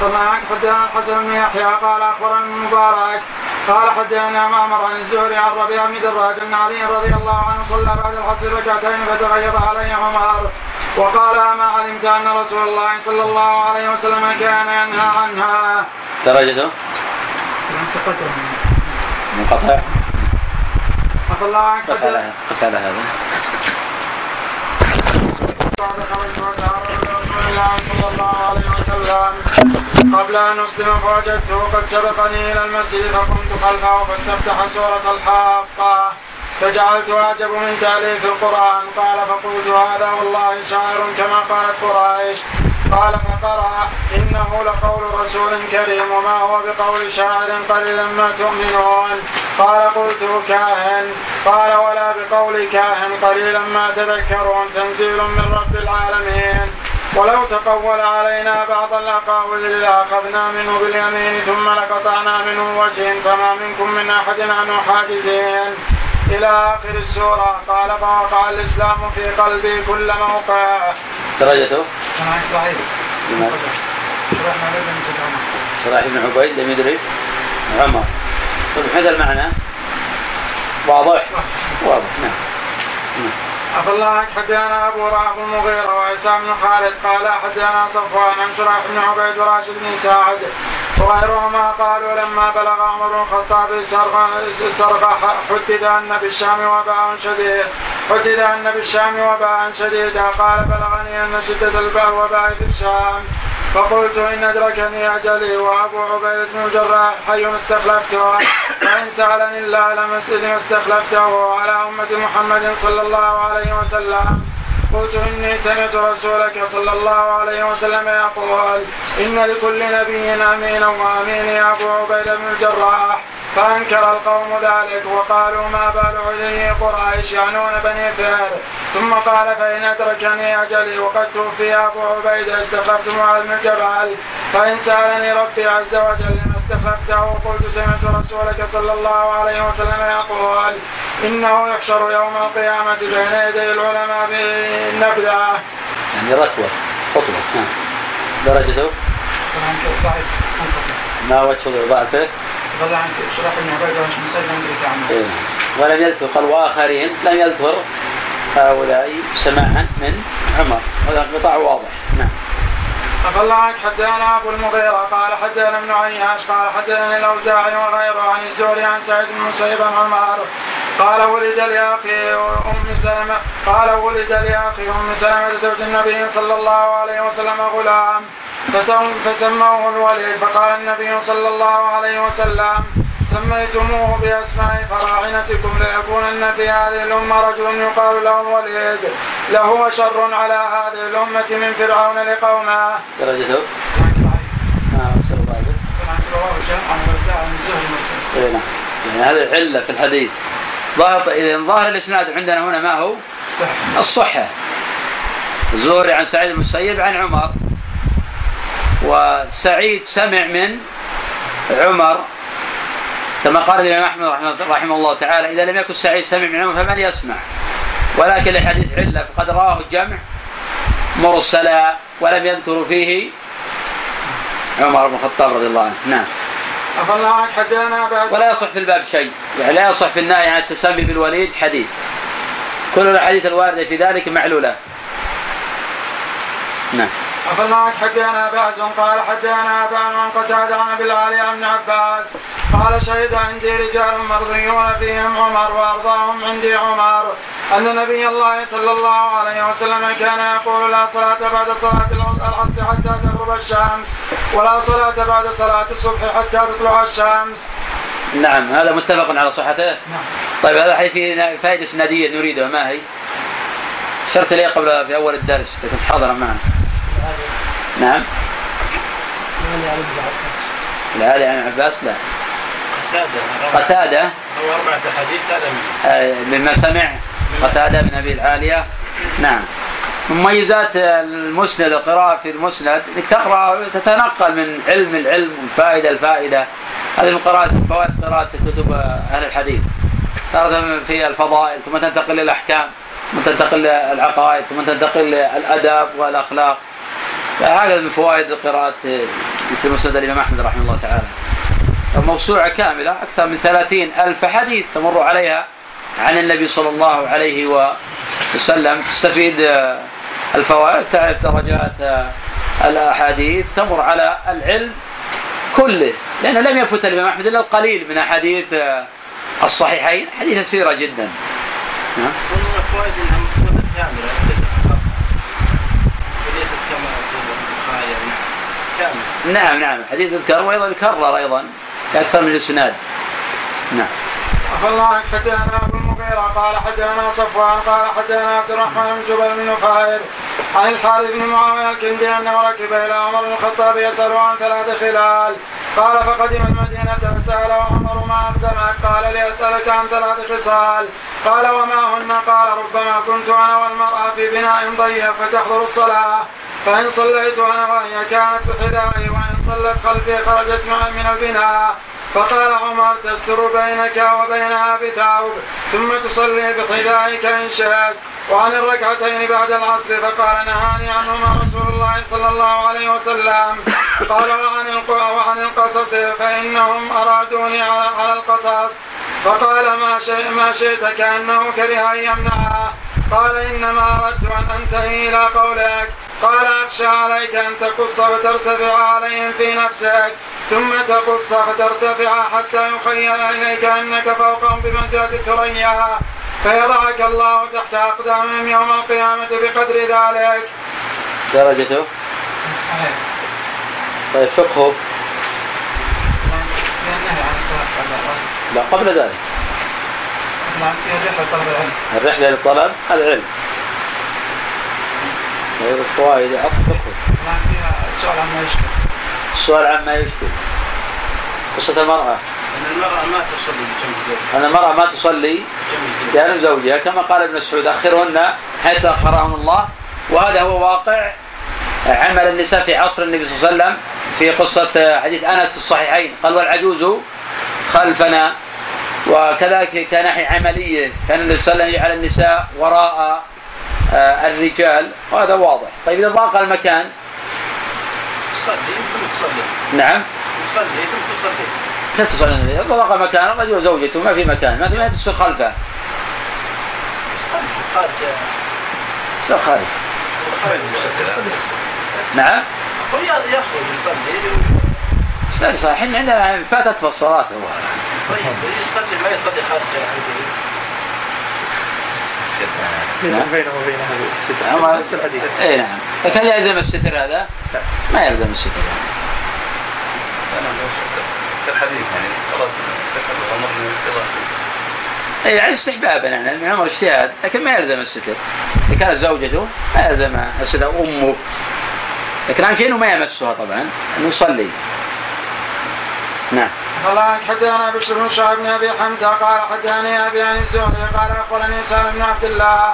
الله عنك حدثنا الحسن بن يحيى. قال أخبرنا المبارك. قال حدثنا معمر عن الزهري عن ربيع بن دراج ان علي رضي الله عنه صلى بعد العصر ركعتين فتغيظ عليه عمر. وقال أما علمت أن رسول الله صلى الله عليه وسلم كان ينهى عنها. درجته؟ منقطع. الله عنك قف على قف على هذا الله صلى الله عليه وسلم. قبل أن أسلم فوجدته قد سبقني إلى المسجد فقمت خلفه فاستفتح سورة الحاقة. فجعلت أعجب من تأليف القرآن. قال فقلت هذا والله شاعر كما قالت قريش. قال فقرأ إنه لقول رسول كريم وما هو بقول شاعر قليلا ما تؤمنون. قال قلت كاهن. قال ولا بقول كاهن قليلا ما تذكرون. تنزيل من رب العالمين. ولو تقول علينا بعض الأقاويل لأخذنا منه باليمين ثم لقطعنا منه وجه فما منكم من أحد عنه حاجزين إلى آخر السورة قال فوقع الإسلام في قلبي كل موقع. درجته؟ عن اسرائيل. شرائح بن عبيد لم يدري عمر طيب هذا المعنى واضح واضح نعم, نعم. عفى الله عنك حدثنا أبو رعب المغيرة وعيسى بن خالد قال حدثنا صفوان عن شريح بن عبيد وراشد بن سعد وغيرهما قالوا لما بلغ عمر بن الخطاب سرق حدد أن بالشام وباء شديد. حدد أن بالشام وباء شديدا قال بلغني أن شدة الوباء في الشام. فقلت إن أدركني أجلي وأبو عبيده بن الجراح حي استخلفته. فإن سألني الله لم استخلفته. على أمة محمد صلى الله عليه وسلم قلت إني سمعت رسولك صلى الله عليه وسلم يقول إن لكل نبي وأمين يا أبو عبيدة بن الجراح فأنكر القوم ذلك وقالوا ما بال عليه قريش يعنون بني فهر. ثم قال فإن أدركني أجلي وقد توفي أبو عبيدة استخلفت معاذ بن جبل فإن سألني ربي عز وجل لما استخلفته قلت سمعت رسولك صلى الله عليه وسلم يقول إنه يحشر يوم القيامة بين يدي العلماء بالنبذه. يعني رتوه خطوة. نعم. درجته؟ ما وجه ضعفه؟ قال عن شرح بن عبيده بن سلمة إيه. ولم يذكر قال وآخرين. لم يذكر هؤلاء سماعا من عمر. هذا انقطاع واضح. نعم. عفى الله عنك حدثنا أبو المغيرة. قال حدثنا ابن عياش. قال حدثني الأوزاعي وغيره. عن الزهري عن سعيد بن مسيب عن عمر. قال ولد لأخي أم سلمة قال ولد لأخي أم سلمة زوج النبي صلى الله عليه وسلم غلام فسموه الوليد فقال النبي صلى الله عليه وسلم سميتموه بأسماء فراعنتكم ليكونن في هذه الأمة رجل يقال له الوليد له شر على هذه الأمة من فرعون لقومه. درجته؟ نعم إيه، نعم يعني هذه العله في الحديث ظاهر إذا ظاهر الإسناد عندنا هنا ما هو؟ الصحة. الزهري عن سعيد المسيب عن عمر. وسعيد سمع من عمر. كما قال الإمام أحمد رحمه الله تعالى إذا لم يكن سعيد سمع من عمر فمن يسمع؟ ولكن الحديث علة فقد رواه الجمع مرسلا ولم يذكروا فيه عمر بن الخطاب رضي الله عنه. نعم. ولا يصح في الباب شيء. يعني لا يصح في النهي عن التسمي بالوليد حديث. كل الأحاديث الواردة في ذلك معلولة. نعم. عنك حدثنا باس قال حدثنا أبان عن قتادة عن أبي العالي عن أبن عباس قال شهد عندي رجال مرضيون فيهم عمر وأرضاهم عندي عمر أن نبي الله صلى الله عليه وسلم كان يقول لا صلاة بعد صلاة العصر حتى تغرب الشمس ولا صلاة بعد صلاة الصبح حتى تطلع الشمس. نعم هذا متفق على صحته نعم. طيب هذا الحديث فيه فائدة اسناديه نريدها ما هي؟ شرت لي قبل في أول الدرس كنت حاضرا معنا نعم. العالي عن عباس؟ لا. قتادة هو أربعة أحاديث هذا منه آه، مما سمع؟ قتادة بن أبي العالية. نعم. مميزات المسند القراءة في المسند إنك تقرأ تتنقل من علم العلم والفائدة الفائدة هذه من قراءة فوائد قراءة كتب أهل الحديث. تارة في الفضائل ثم تنتقل للأحكام ثم تنتقل للعقائد ثم تنتقل للأدب والأخلاق. فهذا من فوائد قراءة مثل مسند الإمام أحمد رحمه الله تعالى. موسوعة كاملة أكثر من ثلاثين ألف حديث تمر عليها عن النبي صلى الله عليه وسلم. تستفيد آه، الفوائد تعرف درجات آه، الأحاديث تمر على العلم كله. لأنه لم يفت الإمام أحمد إلا القليل من أحاديث آه، الصحيحين. حديث يسيرة جدا. نعم. مسندة كاملة ليست فقط وليست كما في البخاري يعني كاملة نعم نعم. حديث يذكر وأيضا يكرر أيضا أكثر من الإسناد. نعم. عفى الله عنك حدثنا أبو المغيرة قال حدثنا صفوان قال حدثنا عبد الرحمن بن جبل بن نفير عن الحارث بن معاوية الكندي انه ركب إلى عمر بن الخطاب يسأله عن ثلاث خلال. قال فقدم المدينة فسأله عمر ما أقدمك قال لأسألك عن ثلاث خصال. قال وما هن؟ قال ربما كنت أنا والمرأة في بناء ضيق فتحضر الصلاة. فإن صليت أنا وهي كانت بحذائي وإن صلت خلفي خرجت من البناء. فقال عمر تستر بينك وبينها بثوب ثم تصلي بحذائك إن شئت. وعن الركعتين بعد العصر فقال نهاني عنهما رسول الله صلى الله عليه وسلم. قال وعن وعن القصص فإنهم أرادوني على, القصص. فقال ما شئت ما شئت كأنه كره أن يمنعه قال إنما أردت أن أنتهي إلى قولك. قال أخشى عليك أن تقص فترتفع عليهم في نفسك ثم تقص فترتفع حتى يخيل إليك أنك فوقهم بمنزلة الثريا. فيضعك الله تحت أقدامهم يوم القيامة بقدر ذلك. درجته؟ صحيح. طيب فقهه؟ لا قبل ذلك. نعم في الرحلة طلب العلم. الرحلة للطلب العلم. طيب الفوائد نعم فيها السؤال عما يشكل. السؤال عما يشكل. قصة المرأة. أن المرأة ما تصلي بجنب زوجها. أن المرأة ما تصلي بجنب زوجها. كما قال ابن مسعود أخرهن حيث أخرهن الله. وهذا هو واقع عمل النساء في عصر النبي صلى الله عليه وسلم في قصة حديث أنس في الصحيحين. قال والعجوز خلفنا. وكذلك كناحية عملية. كان النبي صلى الله عليه وسلم يجعل النساء وراء الرجال. وهذا واضح. طيب إذا ضاق المكان. تصلي ثم تصلي. نعم. تصلي ثم تصلي. كيف تصلي؟ إذا ضاق مكان الرجل وزوجته ما في مكان. ما ما تصير خلفه. خارج. تصير خارج. نعم. هو يخرج يصلي. لا صحيح إحنا عندنا فاتت في الصلاة. هو طيب يصلي ما يصلي خارج. البيت بينه وبينها الستر نفس الحديث. اي نعم. لكن يلزم الستر هذا؟ ما يلزم الستر في الحديث يعني. ذكر قضاء اي يعني استحبابا يعني. من عمر اجتهاد لكن ما يلزم الستر. إذا كانت زوجته ما يلزم الستر. أمه. لكن اهم شيء إنه ما يمسها طبعا. انه يصلي. نعم. قال حدثنا بشر بن شعب بن أبي حمزة قال حدثني أبي عن الزهري قال اخبرني سالم بن عبد الله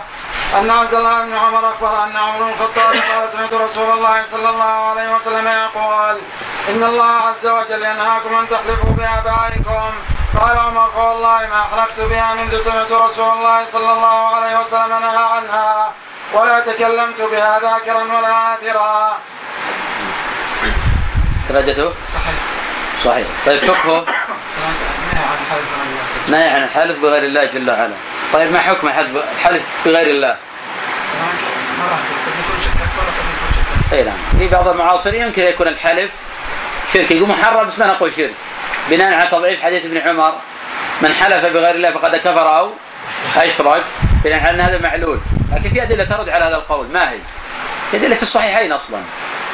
أن عبد الله بن عمر أخبر أن عمر بن الخطاب قال سمعت رسول الله صلى الله عليه وسلم يقول إن الله عز وجل ينهاكم أن تحلفوا بآبائكم. قال عمر فوالله ما حلفت بها منذ سمعت رسول الله صلى الله عليه وسلم نهى عنها ولا تكلمت بها ذاكرا ولا آثرا. درجته صحيح. صحيح. طيب فقهه نهي عن الحلف بغير الله جل وعلا. طيب ما حكم الحلف بغير الله؟ إي نعم. في بعض المعاصرين يمكن يكون الحلف شرك. يقول محرم بس ما نقول شرك. بناء على تضعيف حديث ابن عمر من حلف بغير الله فقد كفر أو أشرك. بناء على أن هذا معلول. لكن في أدلة ترد على هذا القول. ما هي؟ ادله في الصحيحين أصلا.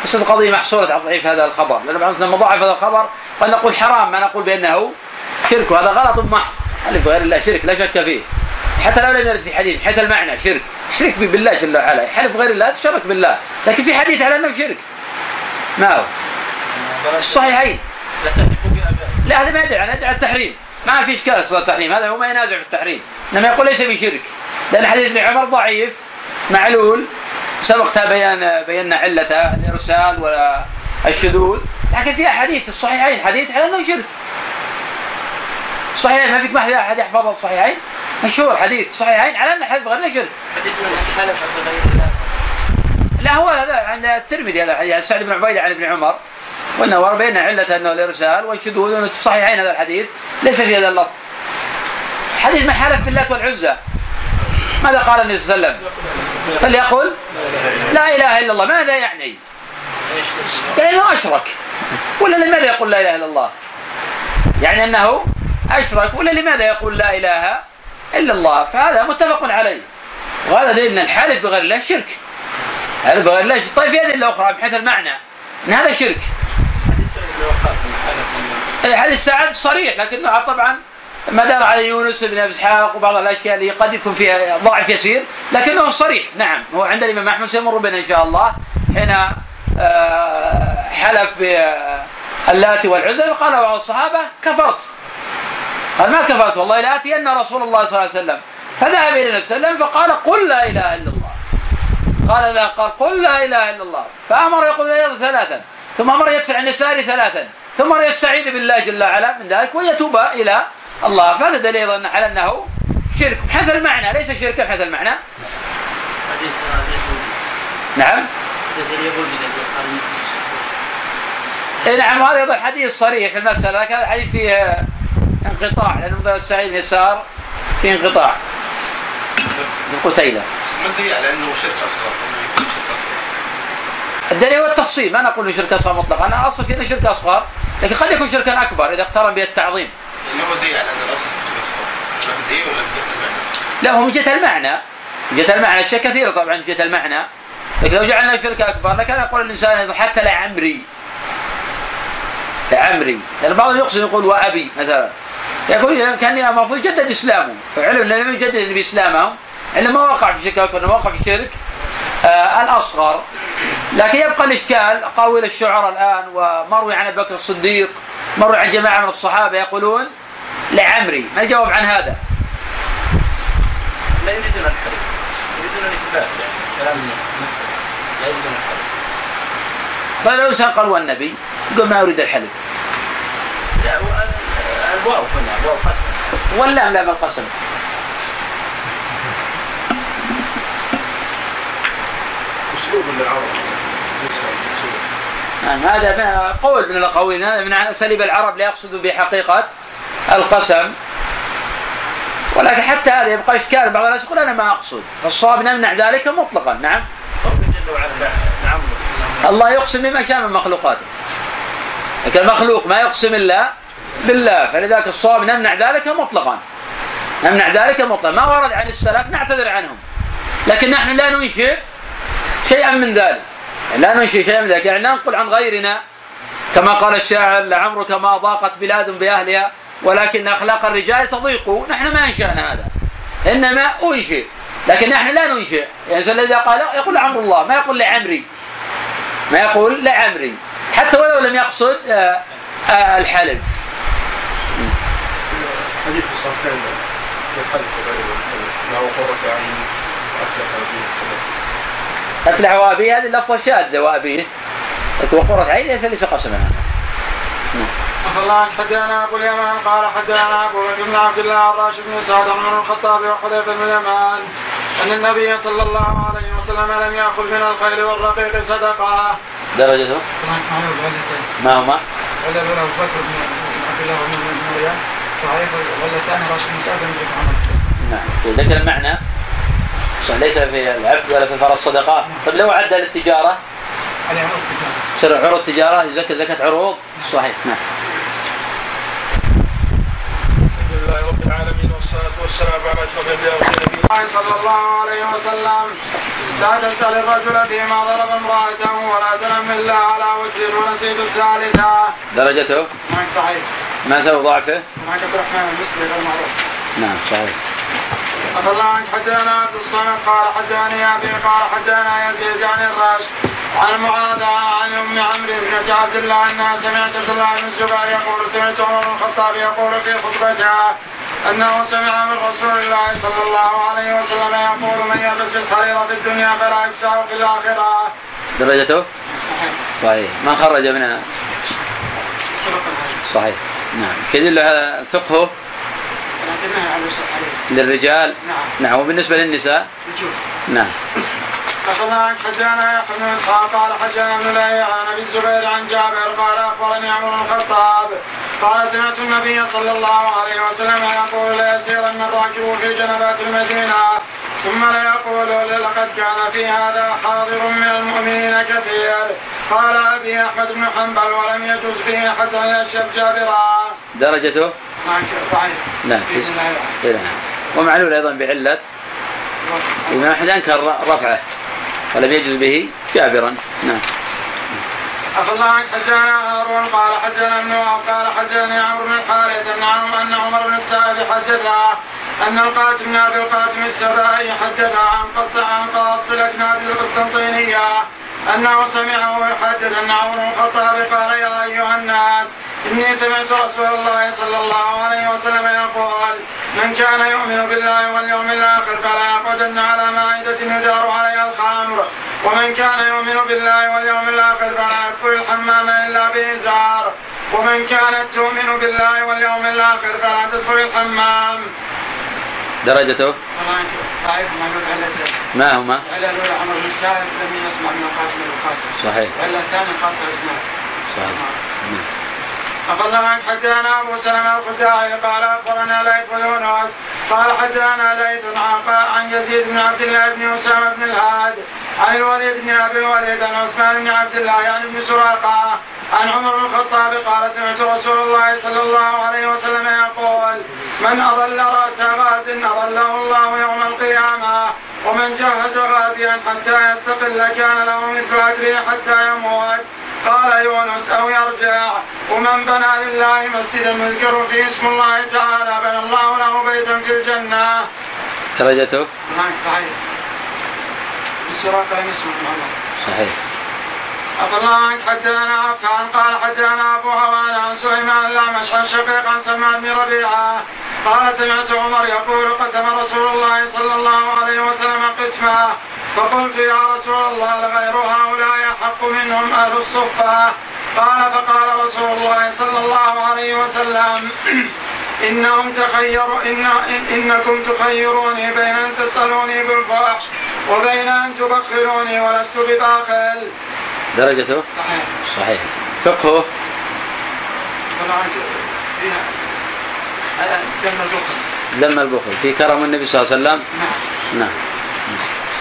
بس القضية محصوره على تضعيف هذا الخبر. لأن بعض لما ضعف هذا الخبر قد نقول حرام ما نقول بأنه شرك. وهذا غلط محض حلف بغير الله شرك لا شك فيه. حتى لو لم يرد في حديث حتى المعنى شرك. شرك بالله جل وعلا. حلف بغير الله تشرك بالله. لكن في حديث على أنه شرك. ما هو؟ الصحيحين. لا هذا ما يدعي عنه يدعي التحريم. ما في إشكال أصلا التحريم. هذا هو ما ينازع في التحريم. إنما يقول ليس بشرك لأن حديث ابن عمر ضعيف معلول. سبق بيان بينا علته الارسال والشذوذ لكن في أحاديث في الصحيحين حديث على إنه شرك. الصحيحين ما فيك ما احد يحفظ الصحيحين؟ مشهور حديث صحيحين على ان حديث بغير شرك. حديث من حلف لا هو هذا عند الترمذي هذا الحديث عن سعد بن عبيدة عن ابن عمر قلنا وربينا علة إنه الإرسال والشذوذ انه في الصحيحين هذا الحديث. ليس في هذا اللفظ. حديث من حلف باللات والعزى ماذا قال النبي صلى الله عليه وسلم؟ فليقل لا إله إلا الله. ماذا يعني؟ يعني إنه أشرك. ولا لماذا يقول لا إله إلا الله؟ يعني أنه أشرك. ولا لماذا يقول لا إله إلا الله؟ فهذا متفق عليه. وهذا دليل أن الحالف بغير الله شرك. الحالف بغير الله شرك. طيب في أدلة أخرى بحيث المعنى أن هذا شرك. حديث سعد صريح لكنه طبعا ما دار على يونس بن أبي إسحاق وبعض الأشياء اللي قد يكون فيها ضعف يسير لكنه صريح. نعم هو عند الإمام أحمد سيمر بنا إن شاء الله حين آه، حلف باللات والعزى فقال بعض الصحابة كفرت. قال ما كفرت والله لآتين رسول الله صلى الله عليه وسلم. فذهب إلى النبي صلى الله عليه وسلم فقال قل لا إله إلا الله. قال لا قال قل لا إله إلا الله. فأمر يقول لا ثلاثا ثم أمر يدفع عن يساره ثلاثا ثم أمر يستعيذ بالله جل وعلا. من ذلك ويتوب إلى الله فهذا دليل على أنه شرك. بحيث المعنى. ليس شركا بحيث المعنى. حديث نعم. اي نعم وهذا أيضا حديث صريح في المسألة لكن هذا الحديث فيه انقطاع لأن مدرس السعيد يسار في انقطاع. قتيلة. ما الدليل على أنه شرك أصغر؟ الدليل هو التفصيل. ما نقول إنه شرك أصغر مطلقا. أنا أصل في إنه شرك أصغر لكن قد يكون شركا أكبر إذا اقترن به التعظيم. ان الاصل اصغر من إيه ولا المعنى؟ لا هو من جهه المعنى. جهه المعنى. أشياء كثيرة طبعا من جهه المعنى. لكن لو جعلنا شرك أكبر لكان يقول الإنسان حتى لعمري. لعمري. لأن بعضهم يقصد يقول وأبي مثلا. يقول كان المفروض يجدد إسلامه. فعلم لم يجدد بإسلامه. انما وقع في شرك أكبر انه وقع في شرك آه الأصغر. لكن يبقى الإشكال. اقاويل الشعراء الآن ومروي عن أبي بكر الصديق مروي عن جماعة من الصحابة يقولون لعمري. ما يجاوب عن هذا. لا يريدون الحلف يريدون الإثبات يعني كلام لا يريدون الحلف طيب لو قال والنبي يقول ما أريد الحلف. لا الواو هنا الواو قسم. واللام لام القسم أسلوب من العرب ليس اسلوب نعم هذا من- قول من الأقاويل هذا من أساليب العرب لا يقصد بحقيقة. القسم. ولكن حتى هذا يبقى إشكال بعض الناس يقول أنا ما أقصد. فالصواب نمنع ذلك مطلقا. نعم. الله يقسم بما شاء من مخلوقاته. لكن المخلوق ما يقسم إلا بالله. فلذلك الصواب نمنع ذلك مطلقا. نمنع ذلك مطلقا. ما ورد عن السلف نعتذر عنهم. لكن نحن لا ننشئ شيئا من ذلك. يعني لا ننشئ شيئا من ذلك. يعني ننقل عن غيرنا. كما قال الشاعر لعمرك ما ضاقت بلاد بأهلها. ولكن أخلاق الرجال تضيق. نحن ما أنشأنا هذا. إنما أنشئ. لكن نحن لا ننشئ. يعني الذي قال يقول عمرو الله ما يقول لعمري. ما يقول لعمري. حتى ولو لم يقصد آه، آه، الحلف. حديث له قرة عين؟ وأفلح به أفلح وأبيه هذه اللفظة شاذة وأبيه. لكن وقرة عين ليس ليس قسما. الله حدثنا أبو اليمان قال حدثنا أبو بكر بن عبد الله عن راشد بن سعد عمر الخطاب وحذيفة بن اليمان أن النبي صلى الله عليه وسلم لم يأخذ من الخيل والرقيق صدقة. درجته ما هما؟ ولا ابو بكر بن عبد الله بن مريم راشد بن سعد بن عمر. نعم ذكر المعنى ليس في العبد ولا في الفرس صدقة طيب لو عدى للتجارة عليها عروض تجاره تصير عروض تجارة يزكى زكاة عروض صحيح نعم الحمد لله رب العالمين والصلاة والسلام على أشرف الأنبياء والمرسلين. الله صلى الله عليه وسلم. لا تسأل الرجل فيما ضرب امرأته ولا تنم إلا على وجه ونسيت الثالثة درجته؟ معك صحيح. ما سبب ضعفه؟ معك عبد الرحمن المسلم غير معروف. نعم صحيح. عبد الله عنك حدثنا عبد الصمد قال حدثني أبي قال حدثنا يزيد عن الراشد عن معاذ عن أم عمرو بنت عبد الله أنها سمعت عبد الله بن الزبير يقول سمعت عمر بن الخطاب يقول في خطبتها أنه سمع من رسول الله صلى الله عليه وسلم يقول من يلبس الحرير في الدنيا فلا يكسر في الآخرة. درجته صحيح. صحيح من خرج منها. صحيح نعم يدل هذا فقهه. للرجال نعم. نعم وبالنسبة للنساء يجوز. أخبرنا عن حدانا يحيى بن إسحاق قال حدانا ابن لهيعة عن أبي الزبير عن جابر قال أخبرني عمر بن الخطاب. قال سمعت النبي صلى الله عليه وسلم يقول ليسيرن الراكب في جنبات المدينة. ثم ليقول لقد كان في هذا حاضر من المؤمنين كثير. قال أبي أحمد بن حنبل ولم يجوز به حسن الاشيب جابرا. درجته؟ نعم نعم ومعلول أيضا بعلة. الوصف. الإمام أحمد أنكر رفعه. ولم يجز به جابرا نعم. عفى الله عنك. حدثنا هارون قال حدثنا ابن وهب قال حدثني عمرو بن الحارث عمر أن عمر بن السائب حدثها أن القاسم بن أبي القاسم السبائي حدثها عن قص عن قاص الاجناد القسطنطينية أنه سمعه يحدث أن عمر بن الخطاب قال يا أيها الناس إني سمعت رسول الله صلى الله عليه وسلم يقول من كان يؤمن بالله واليوم الآخر فلا يقعدن على مائدة يدار عليها الخمر ومن كان يؤمن بالله واليوم الآخر فلا يدخل الحمام إلا بإزار ومن كانت تؤمن بالله واليوم الآخر فلا تدخل الحمام. درجته ما هما العله الاولى عمر بن السائب لم يسمع من القاسم بن القاسم. صحيح العله الثانية خاصه الاجناد. صحيح نعم. أخذنا عن حدانا أبو سلمة الخزاعي قال أخبرنا ليث ويونس قال حدانا ليث عن عن يزيد بن عبد الله بن أسامة بن الهاد عن الوليد بن أبي الوليد عن عثمان بن عبد الله يعني بن سراقة عن عمر بن الخطاب قال سمعت رسول الله صلى الله عليه وسلم يقول من أضل رأس غاز أضله الله يوم القيامة ومن جهز غازيا حتى يستقل كان له مثل أجره حتى يموت قال يونس أو يرجع ومن بنى لله مسجدا يذكر فيه اسم الله تعالى بنى الله له بيتا في الجنة. درجته معك صحيح. من الله. صحيح عفى الله عنك حدثنا عفان قال حدثنا أبو هوان عن سليمان الاعمش عن شقيق عن سلمان بن ربيعة. قال سمعت عمر يقول قسم رسول الله صلى الله عليه وسلم قسمه. فقلت يا رسول الله لغير هؤلاء أحق منهم أهل الصفة؟ قال فقال رسول الله صلى الله عليه وسلم إنهم تخيروا إن إن إنكم تخيروني بين أن تسألوني بالفحش وبين أن تبخلوني ولست بباخل. درجته صحيح. صحيح. فقهه دم البخل. ذم البخل. في كرم النبي صلى الله عليه وسلم؟ نعم. نعم.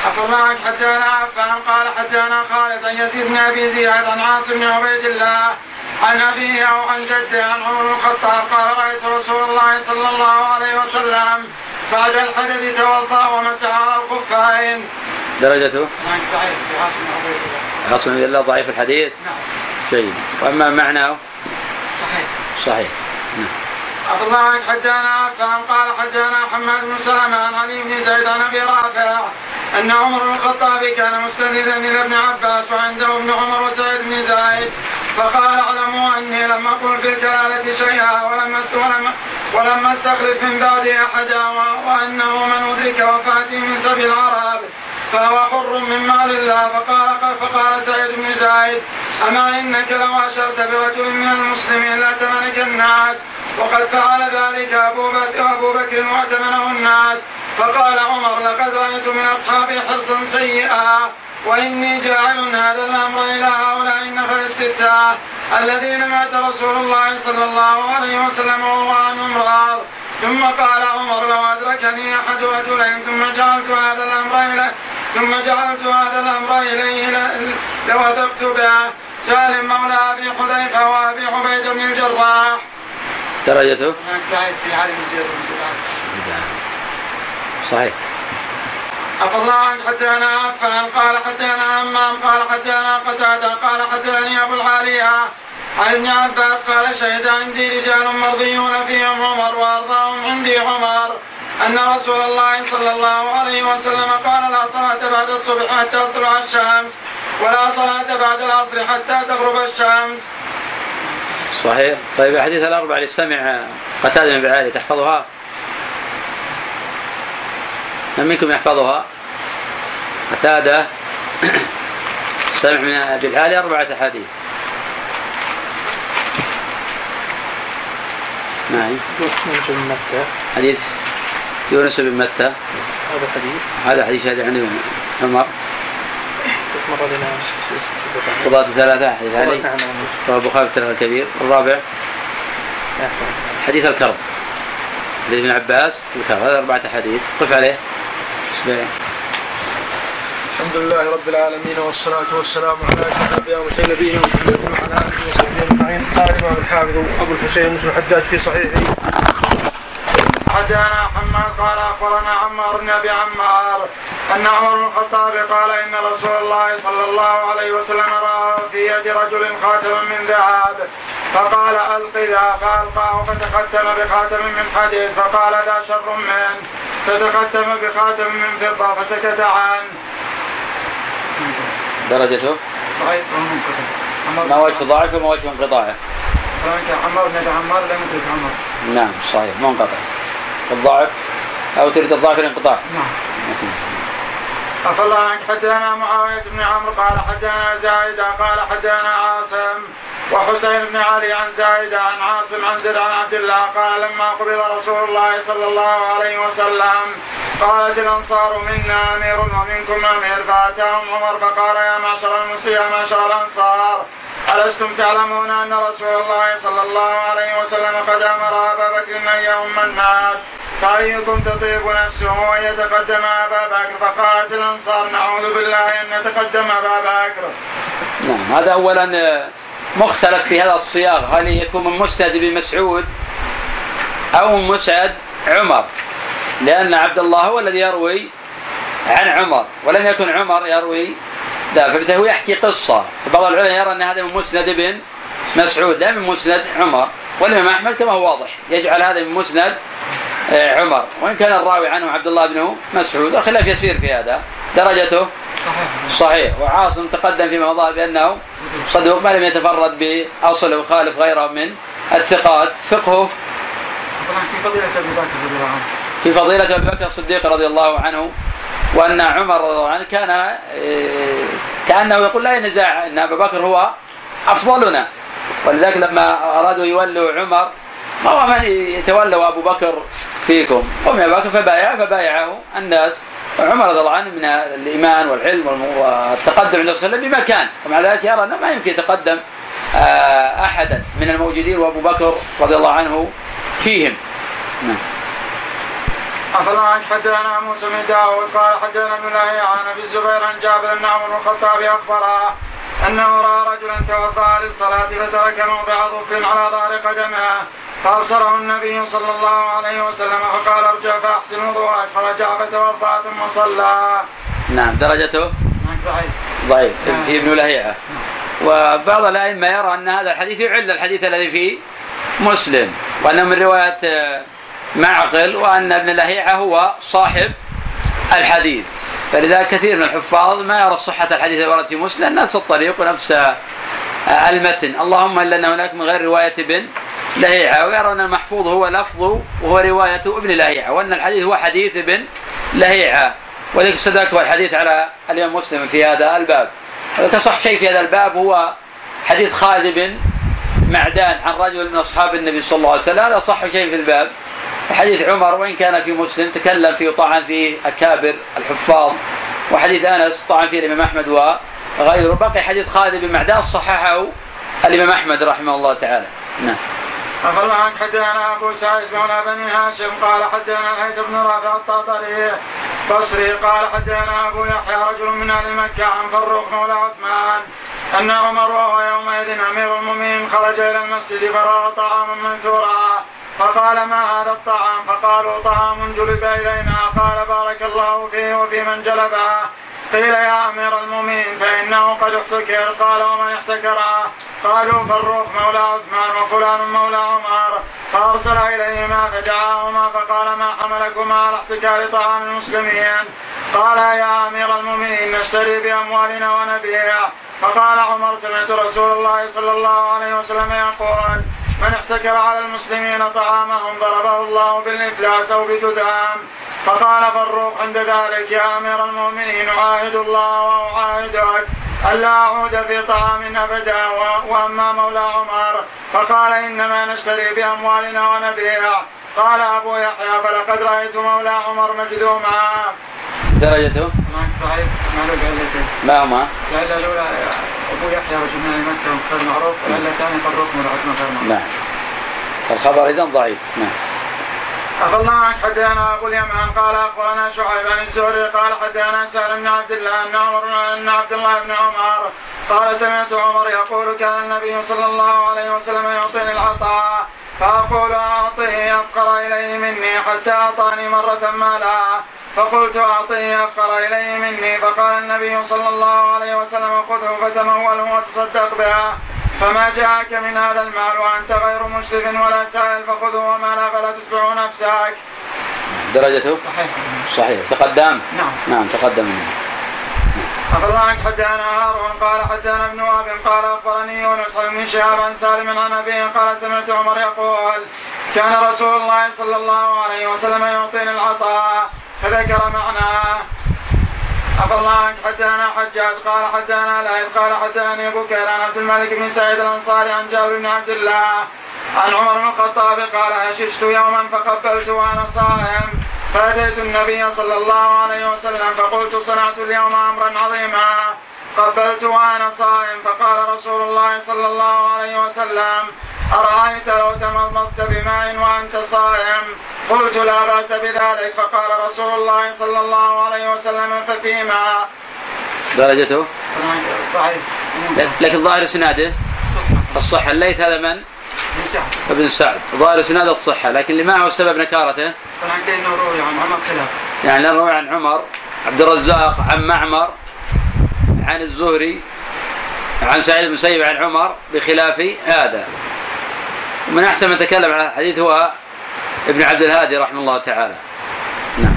عفى الله عنك حدثنا عفان قال حدثنا خالد عن يزيد بن أبي زياد عن عاصم بن عبيد الله. عن ابيه أو عن جده عن عمر بن الخطاب قال رأيت رسول الله صلى الله عليه وسلم بعد الحدث توضأ ومسح على الخفين. درجته؟ نعم ضعيف. عاصم. عاصم الله ضعيف الحديث؟ نعم. جيد. وأما معناه صحيح. صحيح. عبد الله عنك حدانا عفان قال حدانا حماد بن سلمة عن علي بن زيد عن أبي رافع أن عمر بن الخطاب كان مستندا إلى ابن عباس وعنده ابن عمر وسعيد بن زايد. فقال اعلموا أني لم أقل في الكلاله شيئا ولم ولم أستخلف من بعدي أحدا وأنه من أدرك وفاتي من سبي العرب فهو حر من مال الله. فقال فقال سعيد بن زايد أما إنك لو اشرت برجل من المسلمين لاتمنك الناس وقد فعل ذلك أبو بكر أبو بكر وأتمنه الناس. فقال عمر لقد رأيت من أصحابي حرصا سيئا. وإني جاعل هذا الأمر إلى هؤلاء النفر الستة الذين مات رسول الله صلى الله عليه وسلم وهو عنهم راض ثم قال عمر لو أدركني أحد رجلين ثم جعلت هذا الأمر إلى ثم جعلت هذا الأمر إليه ل- لوثقت به سالم مولى أبي حذيفة وأبي عبيد بن الجراح. درجته هناك في. صحيح عفى الله عنك حدثنا عفان قال حدثنا همام قال حدثنا قتادة. قال حدثني أبو العاليه عن ابن عباس قال شهد عندي رجال مرضيون فيهم عمر وأرضاهم عندي عمر أن رسول الله صلى الله عليه وسلم قال لا صلاة بعد الصبح حتى تطلع الشمس ولا صلاة بعد العصر حتى تغرب الشمس. صحيح. طيب الحديث الأربعة اللي سمع قتادة بن بعالي تحفظها؟ من منكم يحفظها؟ قتادة. سمع من أبي العالي أربعة أحاديث. نعم. يونس بن متى حديث يونس بن متى. هذا حديث. هذا حديث هذا عن عمر. قضاة الثلاثة حديث علي. نعم رواه البخاري في التاريخ الكبير. الرابع. حديث الكرب. حديث ابن عباس في الكرب. هذا أربعة أحاديث. قف عليه. الحمد لله رب العالمين والصلاة والسلام على أشرف الأنبياء وسيد نبينا محمد وعلى آله وصحبه أجمعين. قال الإمام الحافظ أبو الحسين مسلم الحجاج في صحيحه. حدثنا حماد قال أخبرنا عمار بن أبي عمار أن عمر بن الخطاب قال إن رسول الله صلى الله عليه وسلم رأى في يد رجل خاتما من ذهب. فقال الق ذا فألقاه فتختم بخاتم من حديد. فقال ذا شر منه. فتختم بخاتم من فضه فسكت عنه. درجته ضعيف. ما وجه ضعفه وما وجه انقطاعه عمار بن ابي عمار لم يدرك عمر. نعم صحيح منقطع الضعف أو تريد الضعف الانقطاع نعم. عفى الله عنك حدثنا معاوية بن عمرو قال حدثنا زايدة قال حدثنا عاصم وحسين بن علي عن زايدة عن عاصم عن زيد عن عبد الله قال لما قبض رسول الله صلى الله عليه وسلم قالت الأنصار منا أمير ومنكم أمير فأتاهم عمر فقال يا معشر المسلمين يا معشر الأنصار ألستم تعلمون أن رسول الله صلى الله عليه وسلم قد أمر أبا بكر أن يؤم الناس؟ فأيكم تطيب نفسه أن يتقدم أبا بكر؟ فقالت الأنصار نعوذ بالله أن نتقدم أبا بكر. نعم هذا أولا آه، مختلف في هذا الصياغ هل يكون من مسند بن مسعود أو من مسعد عمر؟ لأن عبد الله هو الذي يروي عن عمر ولم يكن عمر يروي لا فبالتالي هو يحكي قصة. بعض العلماء يرى أن هذا من مسند ابن مسعود لا من مسند عمر والإمام أحمد كما هو واضح يجعل هذا من مسند آه، عمر. وإن كان الراوي عنه عبد الله بن مسعود الخلاف يسير في هذا. درجته؟ صحيح. صحيح. وعاصم تقدم فيما مضى بأنه صدوق ما لم يتفرد بأصل وخالف غيره من الثقات. فقهه في فضيلة أبي بكر رضي الله عنه. في فضيلة أبي بكر الصديق رضي الله عنه وأن عمر رضي الله عنه كان آه، كأنه يقول لا نزاع أن أبا بكر هو أفضلنا. ولذلك لما أرادوا يولوا عمر ما من يتولوا أبو بكر فيكم. قم يا أبو بكر فبايع فبايعه الناس. وعمر رضي الله عنه من الإيمان والعلم والتقدم عند الله بمكان. ومع ذلك يرى أنه ما يمكن يتقدم آه، أحدا من الموجودين وأبو بكر رضي الله عنه فيهم. نعم. عنك حدثنا موسى بن داود قال حدثنا ابن الله عن أبي الزبير عن جابر بن عمر الخطاب أخبره أنه رأى رجلا توضأ للصلاة فترك موضع ظفر على ظهر قدمه فابصره النبي صلى الله عليه وسلم فقال ارجع فاحسن وضوءك. فرجع فتوضا ثم صلى. نعم درجته؟ هناك ضعيف. ضعيف. في ابن لهيعة وبعض الأئمة يرى أن هذا الحديث يعل الحديث الذي في مسلم وأنه من رواية آه، معقل وأن ابن لهيعة هو صاحب الحديث. فلذلك كثير من الحفاظ ما يرى صحة الحديث الذي ورد في مسلم نفس الطريق ونفس آه، المتن. اللهم إلا أن هناك من غير رواية ابن لهيعة. ويرى أن المحفوظ هو لفظه وهو رواية ابن لهيعة وأن الحديث هو حديث ابن لهيعة. ولذلك استدرك الحديث على الإمام مسلم في هذا الباب. كصح شيء في هذا الباب هو حديث خالد بن معدان عن رجل من أصحاب النبي صلى الله عليه وسلم. هذا صح شيء في الباب. وحديث عمر وإن كان في مسلم تكلم فيه طعن فيه أكابر الحفاظ. وحديث أنس طعن فيه الإمام أحمد وغيره. بقي حديث خالد بن معدان صححه الإمام أحمد رحمه الله تعالى. نعم. عفى عنك حدثنا أبو سعيد مولى بني هاشم. قال حدثنا الهيثم بن رافع الطاطري. بصري. قال حدثنا أبو يحيى رجل من أهل مكة عن فروق مولى عثمان أن عمر وهو يومئذ أمير المؤمنين خرج إلى المسجد فرأى طعاما منثورا. فقال ما هذا الطعام؟ فقالوا طعام جلب إلينا. قال بارك الله فيه وفي من جلبه. قيل يا أمير المؤمنين فإنه قد احتكر. قال ومن احتكره قالوا فروخ مولى عثمان وفلان مولى عمر. فأرسل إليهما فدعاهما فقال ما حملكما على احتكار طعام المسلمين؟ قال يا أمير المؤمنين نشتري بأموالنا ونبيع. فقال عمر سمعت رسول الله صلى الله عليه وسلم يقول من احتكر على المسلمين طعامهم ضربه الله بالإفلاس أو بجدعان. فقال فروق عند ذلك يا أمير المؤمنين أعاهد الله وأعاهدك الا أعود في طعام أبدا وأما مولى عمر. فقال إنما نشتري بأموالنا ونبيع. قال أبو يحيى فلقد رأيت مولى عمر مجذوما. درجته؟ ضعيف ما له ما هما؟ العله الاولى أبو يحيى رجل من مكة غير معروف العله الثانية فروق مولى عثمان غير معروف نعم. الخبر اذا ضعيف. نعم. عفى الله عنك ابو اليمان قال أخبرنا شعيب عن الزهري. قال حدثنا سالم بن عبد الله أن عمر أن عبد الله بن عمر. قال سمعت عمر يقول كان النبي صلى الله عليه وسلم يعطيني العطاء. فأقول أعطيه أفقر إليه مني حتى أعطاني مرة مالا فقلت أعطيه أفقر إليه مني. فقال النبي صلى الله عليه وسلم خذه فتموله وتصدق به. فما جاءك من هذا المال وأنت غير مشرف ولا سائل فخذه وما لا فلا تتبع نفسك. درجته؟ صحيح. صحيح تقدم؟ نعم. نعم تقدم الله عنك حدثنا هارون قال حدثنا ابن وهب قال أخبرني يونس بن شهاب عن سالم عن أبيه قال سمعت عمر يقول كان رسول الله صلى الله عليه وسلم يعطيني العطاء فذكر معناه عفى الله عنك حدثنا حجاج قال حدثنا لايب قال حدثني بكير عن عبد الملك بن سعيد الأنصاري عن جابر بن عبد الله عن عمر بن الخطاب قال هششت يوما فقبلت وأنا صائم فأتيت النبي صلى الله عليه وسلم فقلت صنعت اليوم امرا عظيما. قبلت وأنا صائم فقال رسول الله صلى الله عليه وسلم أرأيت لو تمضمضت بماء وأنت صائم؟ قلت لا بأس بذلك. فقال رسول الله صلى الله عليه وسلم ففيما؟ درجته؟ ضعيف لكن ظاهر اسناده الصحة الصحة. الليث هذا من؟ ابن سعد. ظاهر اسناد الصحة لكن اللي معه سبب نكارته طبعا كانه روي عن عمر خلاف. يعني روي عن عمر عبد الرزاق عن معمر عن الزهري عن سعيد بن المسيب عن عمر بخلاف هذا. ومن أحسن من تكلم عن الحديث هو ابن عبد الهادي رحمه الله تعالى. نعم.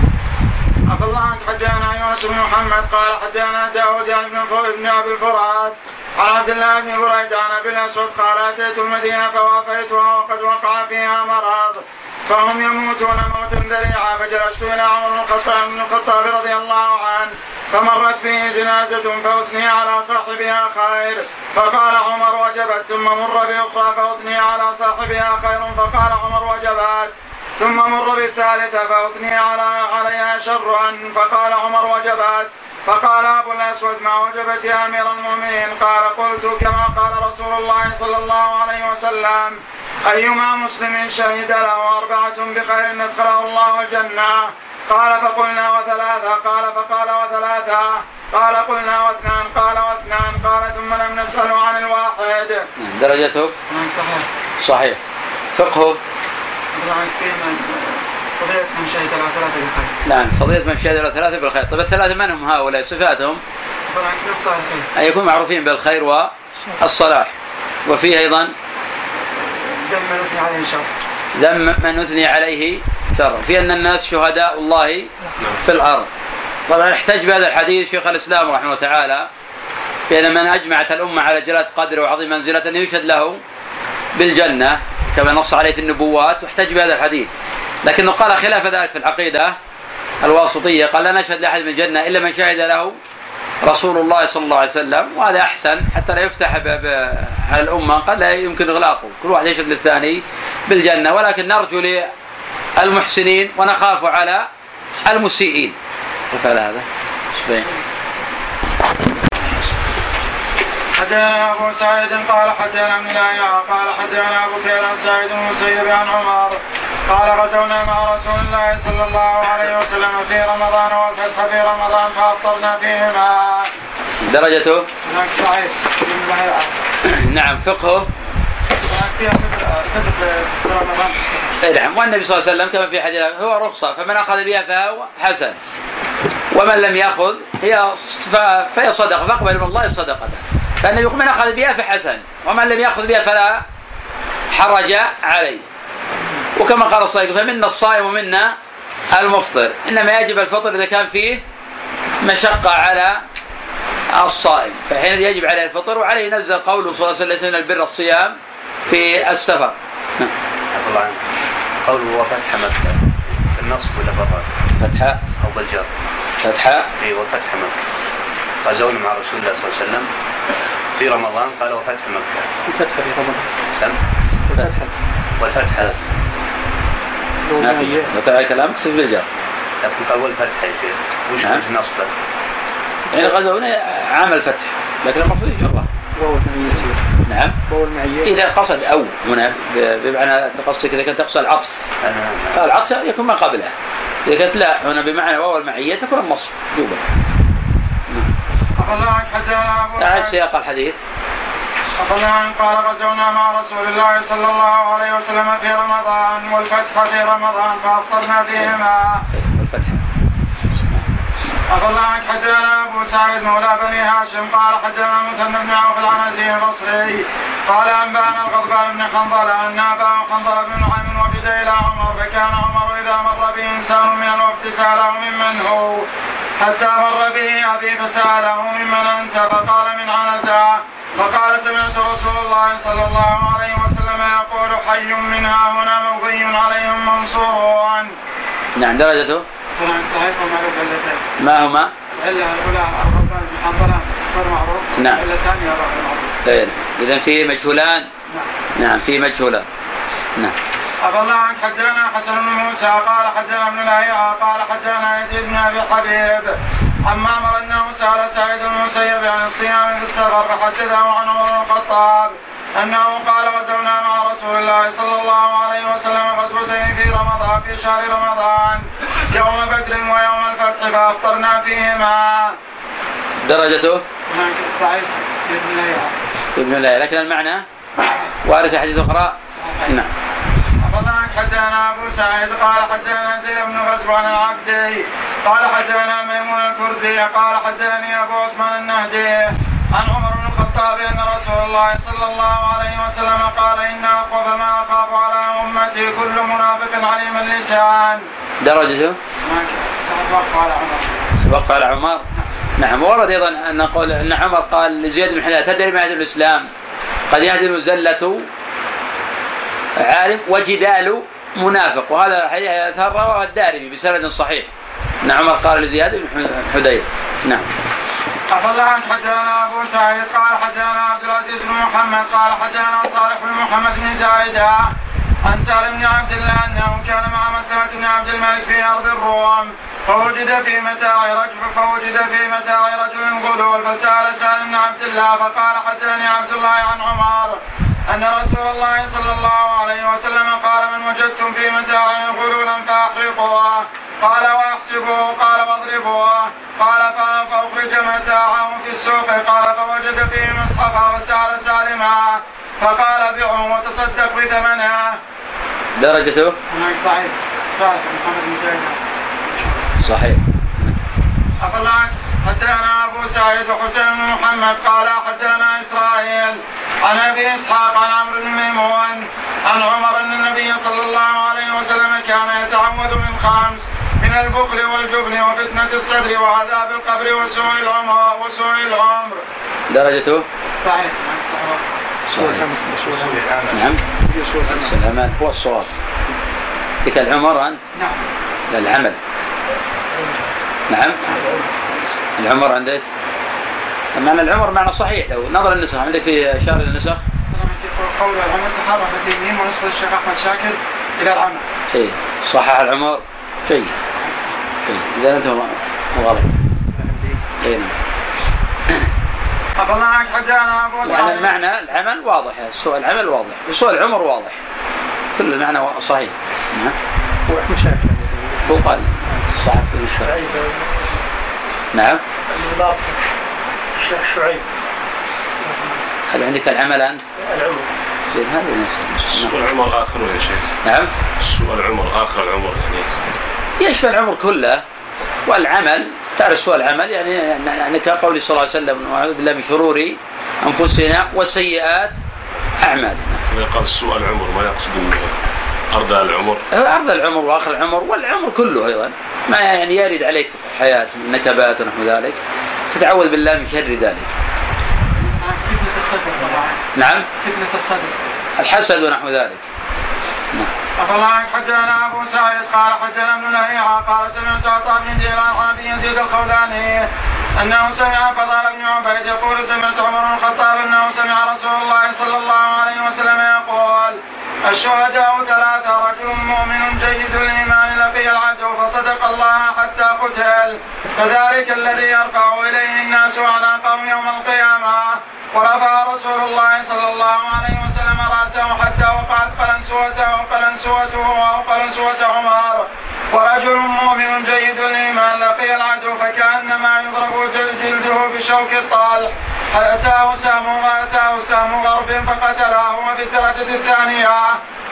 عفى الله عنك حدثنا يونس بن محمد قال حدثنا داود يعني بن ابن أبي الفرات عن عبد الله بن بريدة عن ابي الاسود قال أتيت المدينة فوافيتها وقد وقع فيها مرض. فهم يموتون موتا ذريعا فجلست إلى عمر بن الخطاب بن الخطاب رضي الله عنه فمرت به جنازة فأثني على صاحبها خير فقال عمر وجبت ثم مر بأخرى فأثني على صاحبها خير فقال عمر وجبت ثم مر بالثالثة فأثني على عليها شرا فقال عمر وجبت فقال أبو الأسود ما وجبت يا أمير المؤمنين؟ قال قلت كما قال رسول الله صلى الله عليه وسلم أيما مسلم شهد له أربعة بخير أدخله الله الجنة. قال فقلنا وثلاثة. قال فقال وثلاثة. قال قلنا واثنان. قال واثنان. قال ثم لم نسأله عن الواحد. درجته؟ صحيح. صحيح. فقهه من فضيلة من شهد ثلاثة بخير نعم فضيلة من شهد ثلاثة بالخير. طيب الثلاثة من هم هؤلاء صفاتهم؟ الصالحين. أن يكونوا معروفين بالخير والصلاح. وفيه أيضا؟ دم من أثني عليه شر. ذم من أثني عليه شر. في أن الناس شهداء الله في الأرض. طبعا احتج بهذا الحديث شيخ الإسلام رحمه الله تعالى بأن من أجمعت الأمة على جلالة قدره وعظيم منزلة أن يشهد له بالجنة. كما نص عليه في النبوات واحتج بهذا الحديث. لكنه قال خلاف ذلك في العقيدة الواسطية. قال لا نشهد لأحد من الجنة إلا من شهد له رسول الله صلى الله عليه وسلم وهذا أحسن حتى لا يفتح باب الأمة قد لا يمكن إغلاقه. كل واحد يشهد للثاني بالجنة. ولكن نرجو للمحسنين ونخاف على المسيئين. فعل هذا؟ حدثنا ابو سعيد قال حدثنا ابن الاياع قال حدثنا أبو كير عن سعيد بن مسيب عن عمر قال غزونا مع رسول الله صلى الله عليه وسلم في رمضان والفتح في رمضان فأفطرنا فيهما. درجته صحيح. نعم فقهه. اي نعم والنبي صلى الله عليه وسلم كما في حديث هو رخصة فمن أخذ بها فهو حسن ومن لم يأخذ هي فهي صدقة فأقبل من الله صدقته فالنبي يقول من اخذ بها فحسن ومن لم يأخذ بها فلا حرج عليه. وكما قال الصائم فمنا الصائم ومنا المفطر. إنما يجب الفطر إذا كان فيه مشقة على الصائم. فحين يجب عليه الفطر وعليه نزل قوله صلى الله عليه وسلم ليس من البر الصيام في السفر. عفى الله عنك. قوله وفتح مكة. النصب ولا بالراء فتحة أو بالجر؟ فتحة في وفتح مكة. غزونا مع رسول الله صلى الله عليه وسلم في رمضان. قال وفتح مكة. الفتحة في رمضان. سم. الفتحة والفتح ما في. لو كان كلامك سيف بالجر لكن قال والفتح يا شيخ. وش نعم. وش نصبه؟ يعني غزونا عام الفتح. لكن المفروض يجره واو المعية يصير نعم. واو المعية. إذا قصد أو هنا بمعنى تقصدك إذا كنت تقصد العطف. فالعطف يكون ما قبله. إذا كانت لا هنا بمعنى واو المعية تكون النصب. يوبا عفى الله عنك حدثنا ابو أعد سياق الحديث قال غزونا مع رسول الله صلى الله عليه وسلم في رمضان والفتح في رمضان فأفطرنا فيهما. الفتح عفى الله عنك حدثنا أبو سعيد مولى بني هاشم قال حدثنا مثنى بن عوف العنزي البصري. قال أنبأنا الغضبان بن حنظلة أن اباه حنظلة بن نعيم وفد إلى عمر فكان عمر إذا مر به إنسان من الوقت سأله ممن هو. حتى مر به أبي فسأله ممن أنت؟ فقال من عنزة. فقال سمعت رسول الله صلى الله عليه وسلم يقول حي منها هنا مغي عليهم منصورون. نعم درجته؟ ما هما؟ العلة الأولى نعم. معروف إيه. إذا في مجهولان؟ نعم في مجهولان. نعم. عفى الله عنك حدثنا حسن بن موسى قال حدثنا ابن الهيعة قال حدثنا يزيد بن أبي حبيب. عن معمر انه سال سعيد بن المسيب عن الصيام في السفر فحدثه عن عمر بن الخطاب أنه قال غزونا مع رسول الله صلى الله عليه وسلم غزوتين في رمضان في شهر رمضان. يوم بدر ويوم الفتح فافطرنا فيهما. درجته؟ ضعيف. ابن الله لكن المعنى؟ وارد في حديث أخرى؟ نعم. حدثنا أبو سعيد قال حدثنا دير بن عن العقدي قال حدثنا ميمون الكردي قال حدثني أبو عثمان النهدي. عن عمر بن الخطاب أن رسول الله صلى الله عليه وسلم قال إن أخوف ما أخاف على أمتي كل منافق عليم اللسان. درجته وقف على عمر. وقف على عمر. نعم ورد أيضا أن نقول أن عمر قال لزياد بن حلال تدري ما يهدم الإسلام؟ قد يهدم زله عالم وجدال منافق وهذا الحديث اثر رواه الدارمي بسند صحيح. أن عمر قال لزياد بن حدير نعم. عفى الله عنك حدثنا أبو سعيد قال حدثنا عبد العزيز بن محمد قال حدثنا صالح بن محمد بن زايده عن سالم بن عبد الله أنه كان مع مسلمة بن عبد الملك في أرض الروم فوجد في متاع رجل فوجد في متاع رجل غلول فسأل سالم بن عبد الله فقال حدثني عبد الله عن عمر أن رسول الله صلى الله عليه وسلم قال من وجدتم في متاع غلولا فأحرقوه قال وأحسبوه قال واضربوه قال فأخرج متاعه في السوق قال فوجد فيه مصحفا وسأل سالما فقال بعه وتصدق بثمنه. درجته؟ ضعيف. صالح محمد بن سعيد. صحيح. عفى عنك حدثنا أبو سعيد وحسين بن محمد قال حدثنا إسرائيل. عن أبي إسحاق عن عمرو بن ميمون عن عمر أن النبي صلى الله عليه وسلم كان يتعوذ من خمس من البخل والجبن وفتنة الصدر وعذاب القبر وسوء العمر. وسوء العمر. درجته. صحيح نعم. سلامات. هو الصواب. ذيك العمر أنت؟ نعم. لا العمل نعم. العمر عندك معنى العمر معنى صحيح. لو نظر النسخ عندك في شهر النسخ؟ قول العمر تحرك الدينين ونسخة الشيخ أحمد شاكر إلى العمل. إيه. صحح العمر. جيد. جيد. إذا أنت غلط اي نعم. عنك أبو وعلى المعنى العمل واضح سوء العمل واضح وسوء العمر واضح. كل المعنى صحيح. نعم. هو قال. الشرعي شعيب. نعم. الشيخ شعيب. هل عندك العمل أنت؟ العمر. زين هذه نفس السؤال عمر آخر يا شيخ. نعم. السؤال عمر آخر العمر يعني. يشمل العمر كله. والعمل تعرف سؤال العمل؟ يعني يعني كقول صلى الله عليه وسلم واعوذ بالله من شرور أنفسنا وسيئات أعمالنا. قال السؤال عمر ما يقصد أرضى العمر؟ أرض العمر وآخر العمر والعمر كله أيضا. ما يعني يرد عليك في الحياة من نكبات ونحو ذلك. تتعوذ بالله من شر ذلك. فتنة الصدر نعم؟ فتنة الصدر. الحسد ونحو ذلك. أخبرنا حدثنا أبو سعيد؟ قال حدثنا ابن لهيعة قال سمعت عطاء بن ديلان عن يزيد الخولاني. أنه سمع فضال بن عبيد. يقول سمعت عمر بن الخطاب أنه سمع رسول الله صلى الله عليه وسلم يقول الشهداء ثلاثة رجل مؤمن جيد الإيمان لقي العدو فصدق الله حتى قتل. فذلك الذي يرفع إليه الناس أعناقهم يوم القيامة. ورفع رسول الله صلى الله عليه وسلم رأسه حتى وقعت قلنسوته وقلنسوته وقلنسوة عمر ورجل مؤمن جيد الإيمان لقي العدو فكأنما يضرب جلده بشوك الطلح أتاه سهم وأتاه سهم غرب فقتله وفي الدرجة الثانية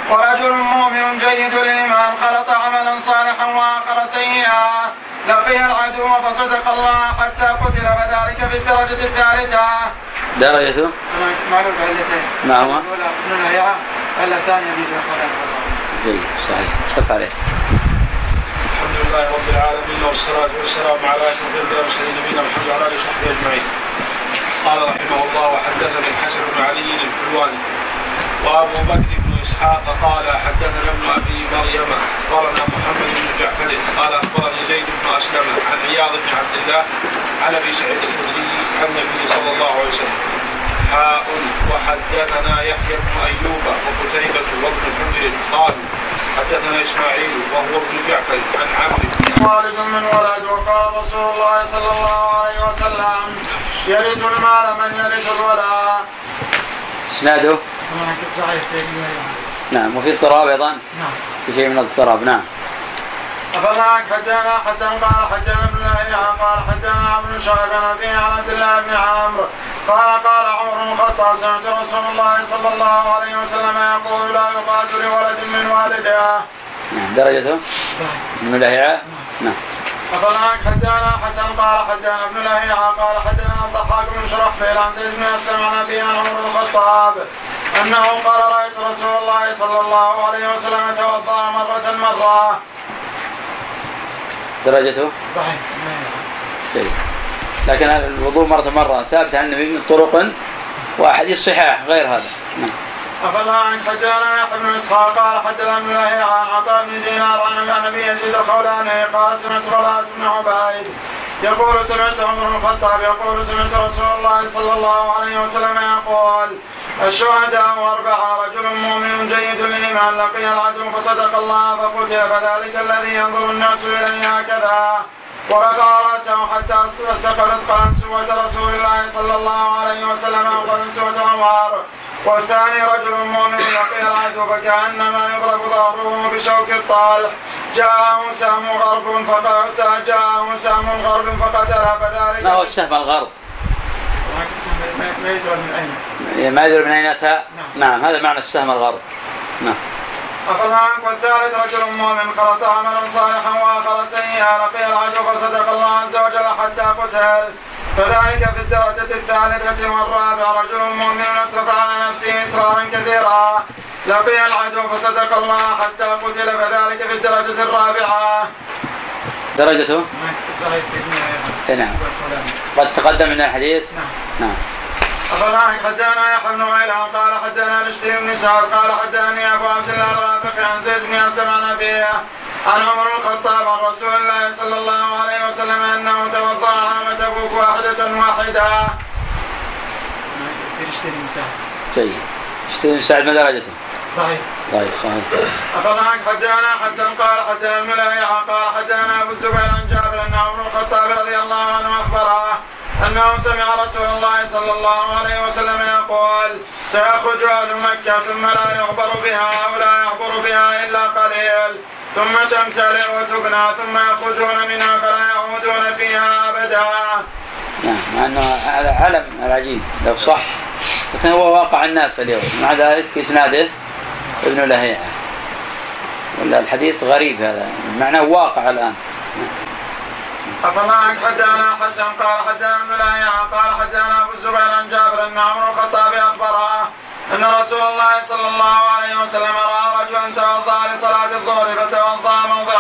ورجل مؤمن جيد الإيمان خلط عملا صالحا وآخر سيئا لقي العدو فصدق الله حتى قتل فذلك في الدرجة الثالثة درجته معلوم علتين ما هو؟ الأولى جيد صحيح كف عليه. الحمد لله رب العالمين والصلاة والسلام على أشرف الأنبياء والمرسلين نبينا محمد وعلى آله وصحبه أجمعين. قال رحمه الله وحدثني الحسن بن علي الحلواني وأبو بكر بن إسحاق قال حدثنا ابن أبي مريم أخبرنا محمد بن جعفر قال أخبرني زيد بن أسلم عن عياض بن عبد الله عن أبي سعيد الخدري عن النبي صلى الله عليه وسلم. حاء وحدثنا يحيى بن أيوب وقتيبة وابن حجر قالوا حدثنا إسماعيل وهو ابن جعفر عن عمرو بن والد من ولد وقال رسول الله صلى الله عليه وسلم يرث المال من يرث الولاء إسناده؟ نعم وفي اضطراب أيضا؟ نعم. في شيء من الاضطراب نعم. فذاك حدثنا حسن قال حدثنا ابن لهيعة قال حدثنا ابن شعيب عن أبيه عن عبد الله بن عمرو. قال قال عمر بن الخطاب سمعت رسول الله صلى الله عليه وسلم يقول لا يقاتل لولد من والده. نعم درجته؟ ابن لهيعة نعم. فذاك حدثنا حسن قال حدثنا ابن لهيعة قال حدثنا الضحاك بن شرحبيل عن زيد بن اسلم عن أبي عن عمر بن الخطاب أنه قال رأيت رسول الله صلى الله عليه وسلم توضا مرة مرة. درجته؟ صحيح. جيد لكن الوضوء مرة مرة ثابت عن النبي من طرق وأحاديث صحاح غير هذا. نعم. أفلا عن حدثنا يحيى بن إسحاق قال حدثنا لهيعة عن عطاء بن دينار عن ابي يزيد الخولاني قال سمعت طلحة بن عبيد. يقول سمعت عمر بن الخطاب يقول سمعت رسول الله صلى الله عليه وسلم يقول الشهداء أربعة رجل مؤمن جيد الإيمان لقي العدو فصدق الله فقتل فذلك الذي ينظر الناس إليه هكذا. ورفع رأسه حتى سقطت قلنسوة رسول الله صلى الله عليه وسلم وقلنسوة عمر والثاني رجل مؤمن لقي العدو فكأنما يضرب ظهره بشوك الطالح جاءه سهم غرب فقتل جاءه سهم غرب فقتله فذلك ما هو السهم الغرب؟ ما يدري من أين ما يدري من أين أتى؟ نعم. هذا معنى السهم الغرب. نعم. أخذ عنك والثالث رجل مؤمن خلط عملا صالحا وآخر سيئا. لقي العدو فصدق الله عز وجل حتى قتل. فذلك في الدرجة الثالثة والرابعة رجل مؤمن أسرف على نفسه إسرارا كثيرا. لقي العدو فصدق الله حتى قتل فذلك في الدرجة الرابعة. درجته إيه نعم. قد تقدم عندنا الحديث؟ نعم. أخبرنا حدثنا يحيى بن غيلان قال حدثنا رشدي بن سعد قال حدثني أبو عبد الله الرافق عن زيد بن أسلم عن أبيه عن عمر بن الخطاب عن رسول الله صلى الله عليه وسلم أنه توضأ عام تبوك واحدة واحدة. بن سعد. جيد اشتري بن سعد ما درجته؟ ضعيف. ضعيف أخبرنا حدثنا حسن قال حدثنا لهيعة قال حدثنا أبو الزبير عن جابر أن عمر بن الخطاب رضي الله عنه أخبره أنه سمع رسول الله صلى الله عليه وسلم يقول سيخرج أهل مكة ثم لا يعبر بها أو لا يعبر بها إلا قليل ثم تمتلئ وتبنى ثم يخرجون منها فلا يعودون فيها أبدا. نعم مع انه هذا علم العجيب لو صح. لكن هو واقع الناس اليوم مع ذلك في إسناده ابن لهيعة. ولا الحديث غريب هذا معناه واقع الآن. أفلا حدثنا حسن قال حدثنا ابن لهيعة قال حدثنا أبو الزبير عن جابر أن عمر الخطاب أخبره. أن رسول الله صلى الله عليه وسلم رأى رجلا توضأ لصلاة الظهر فتوضأ موضع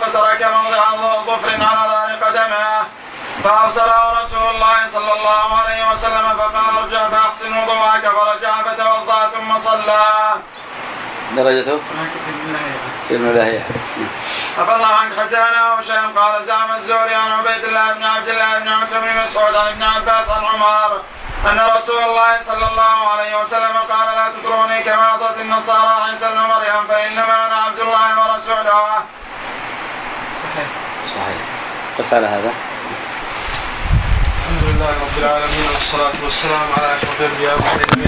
فترك موضع ظفر على ظهر قدمه فأبصره رسول الله صلى الله عليه وسلم فقال ارجع فأحسن وضوءك. فرجع فتوضأ ثم صلى. درجته؟ ابن لهيعة عفى الله عنك حدثنا شيء قال زعم الزهري عن عبيد الله بن عبد الله بن عتبة بن مسعود عن ابن عباس عن عمر. أن رسول الله صلى الله عليه وسلم قال لا تطروني كما اطرت النصارى عيسى ابن مريم فإنما أنا عبد الله ورسوله. صحيح. صحيح. قف على هذا. الحمد لله رب العالمين والصلاة والسلام على أشرف الأنبياء والمرسلين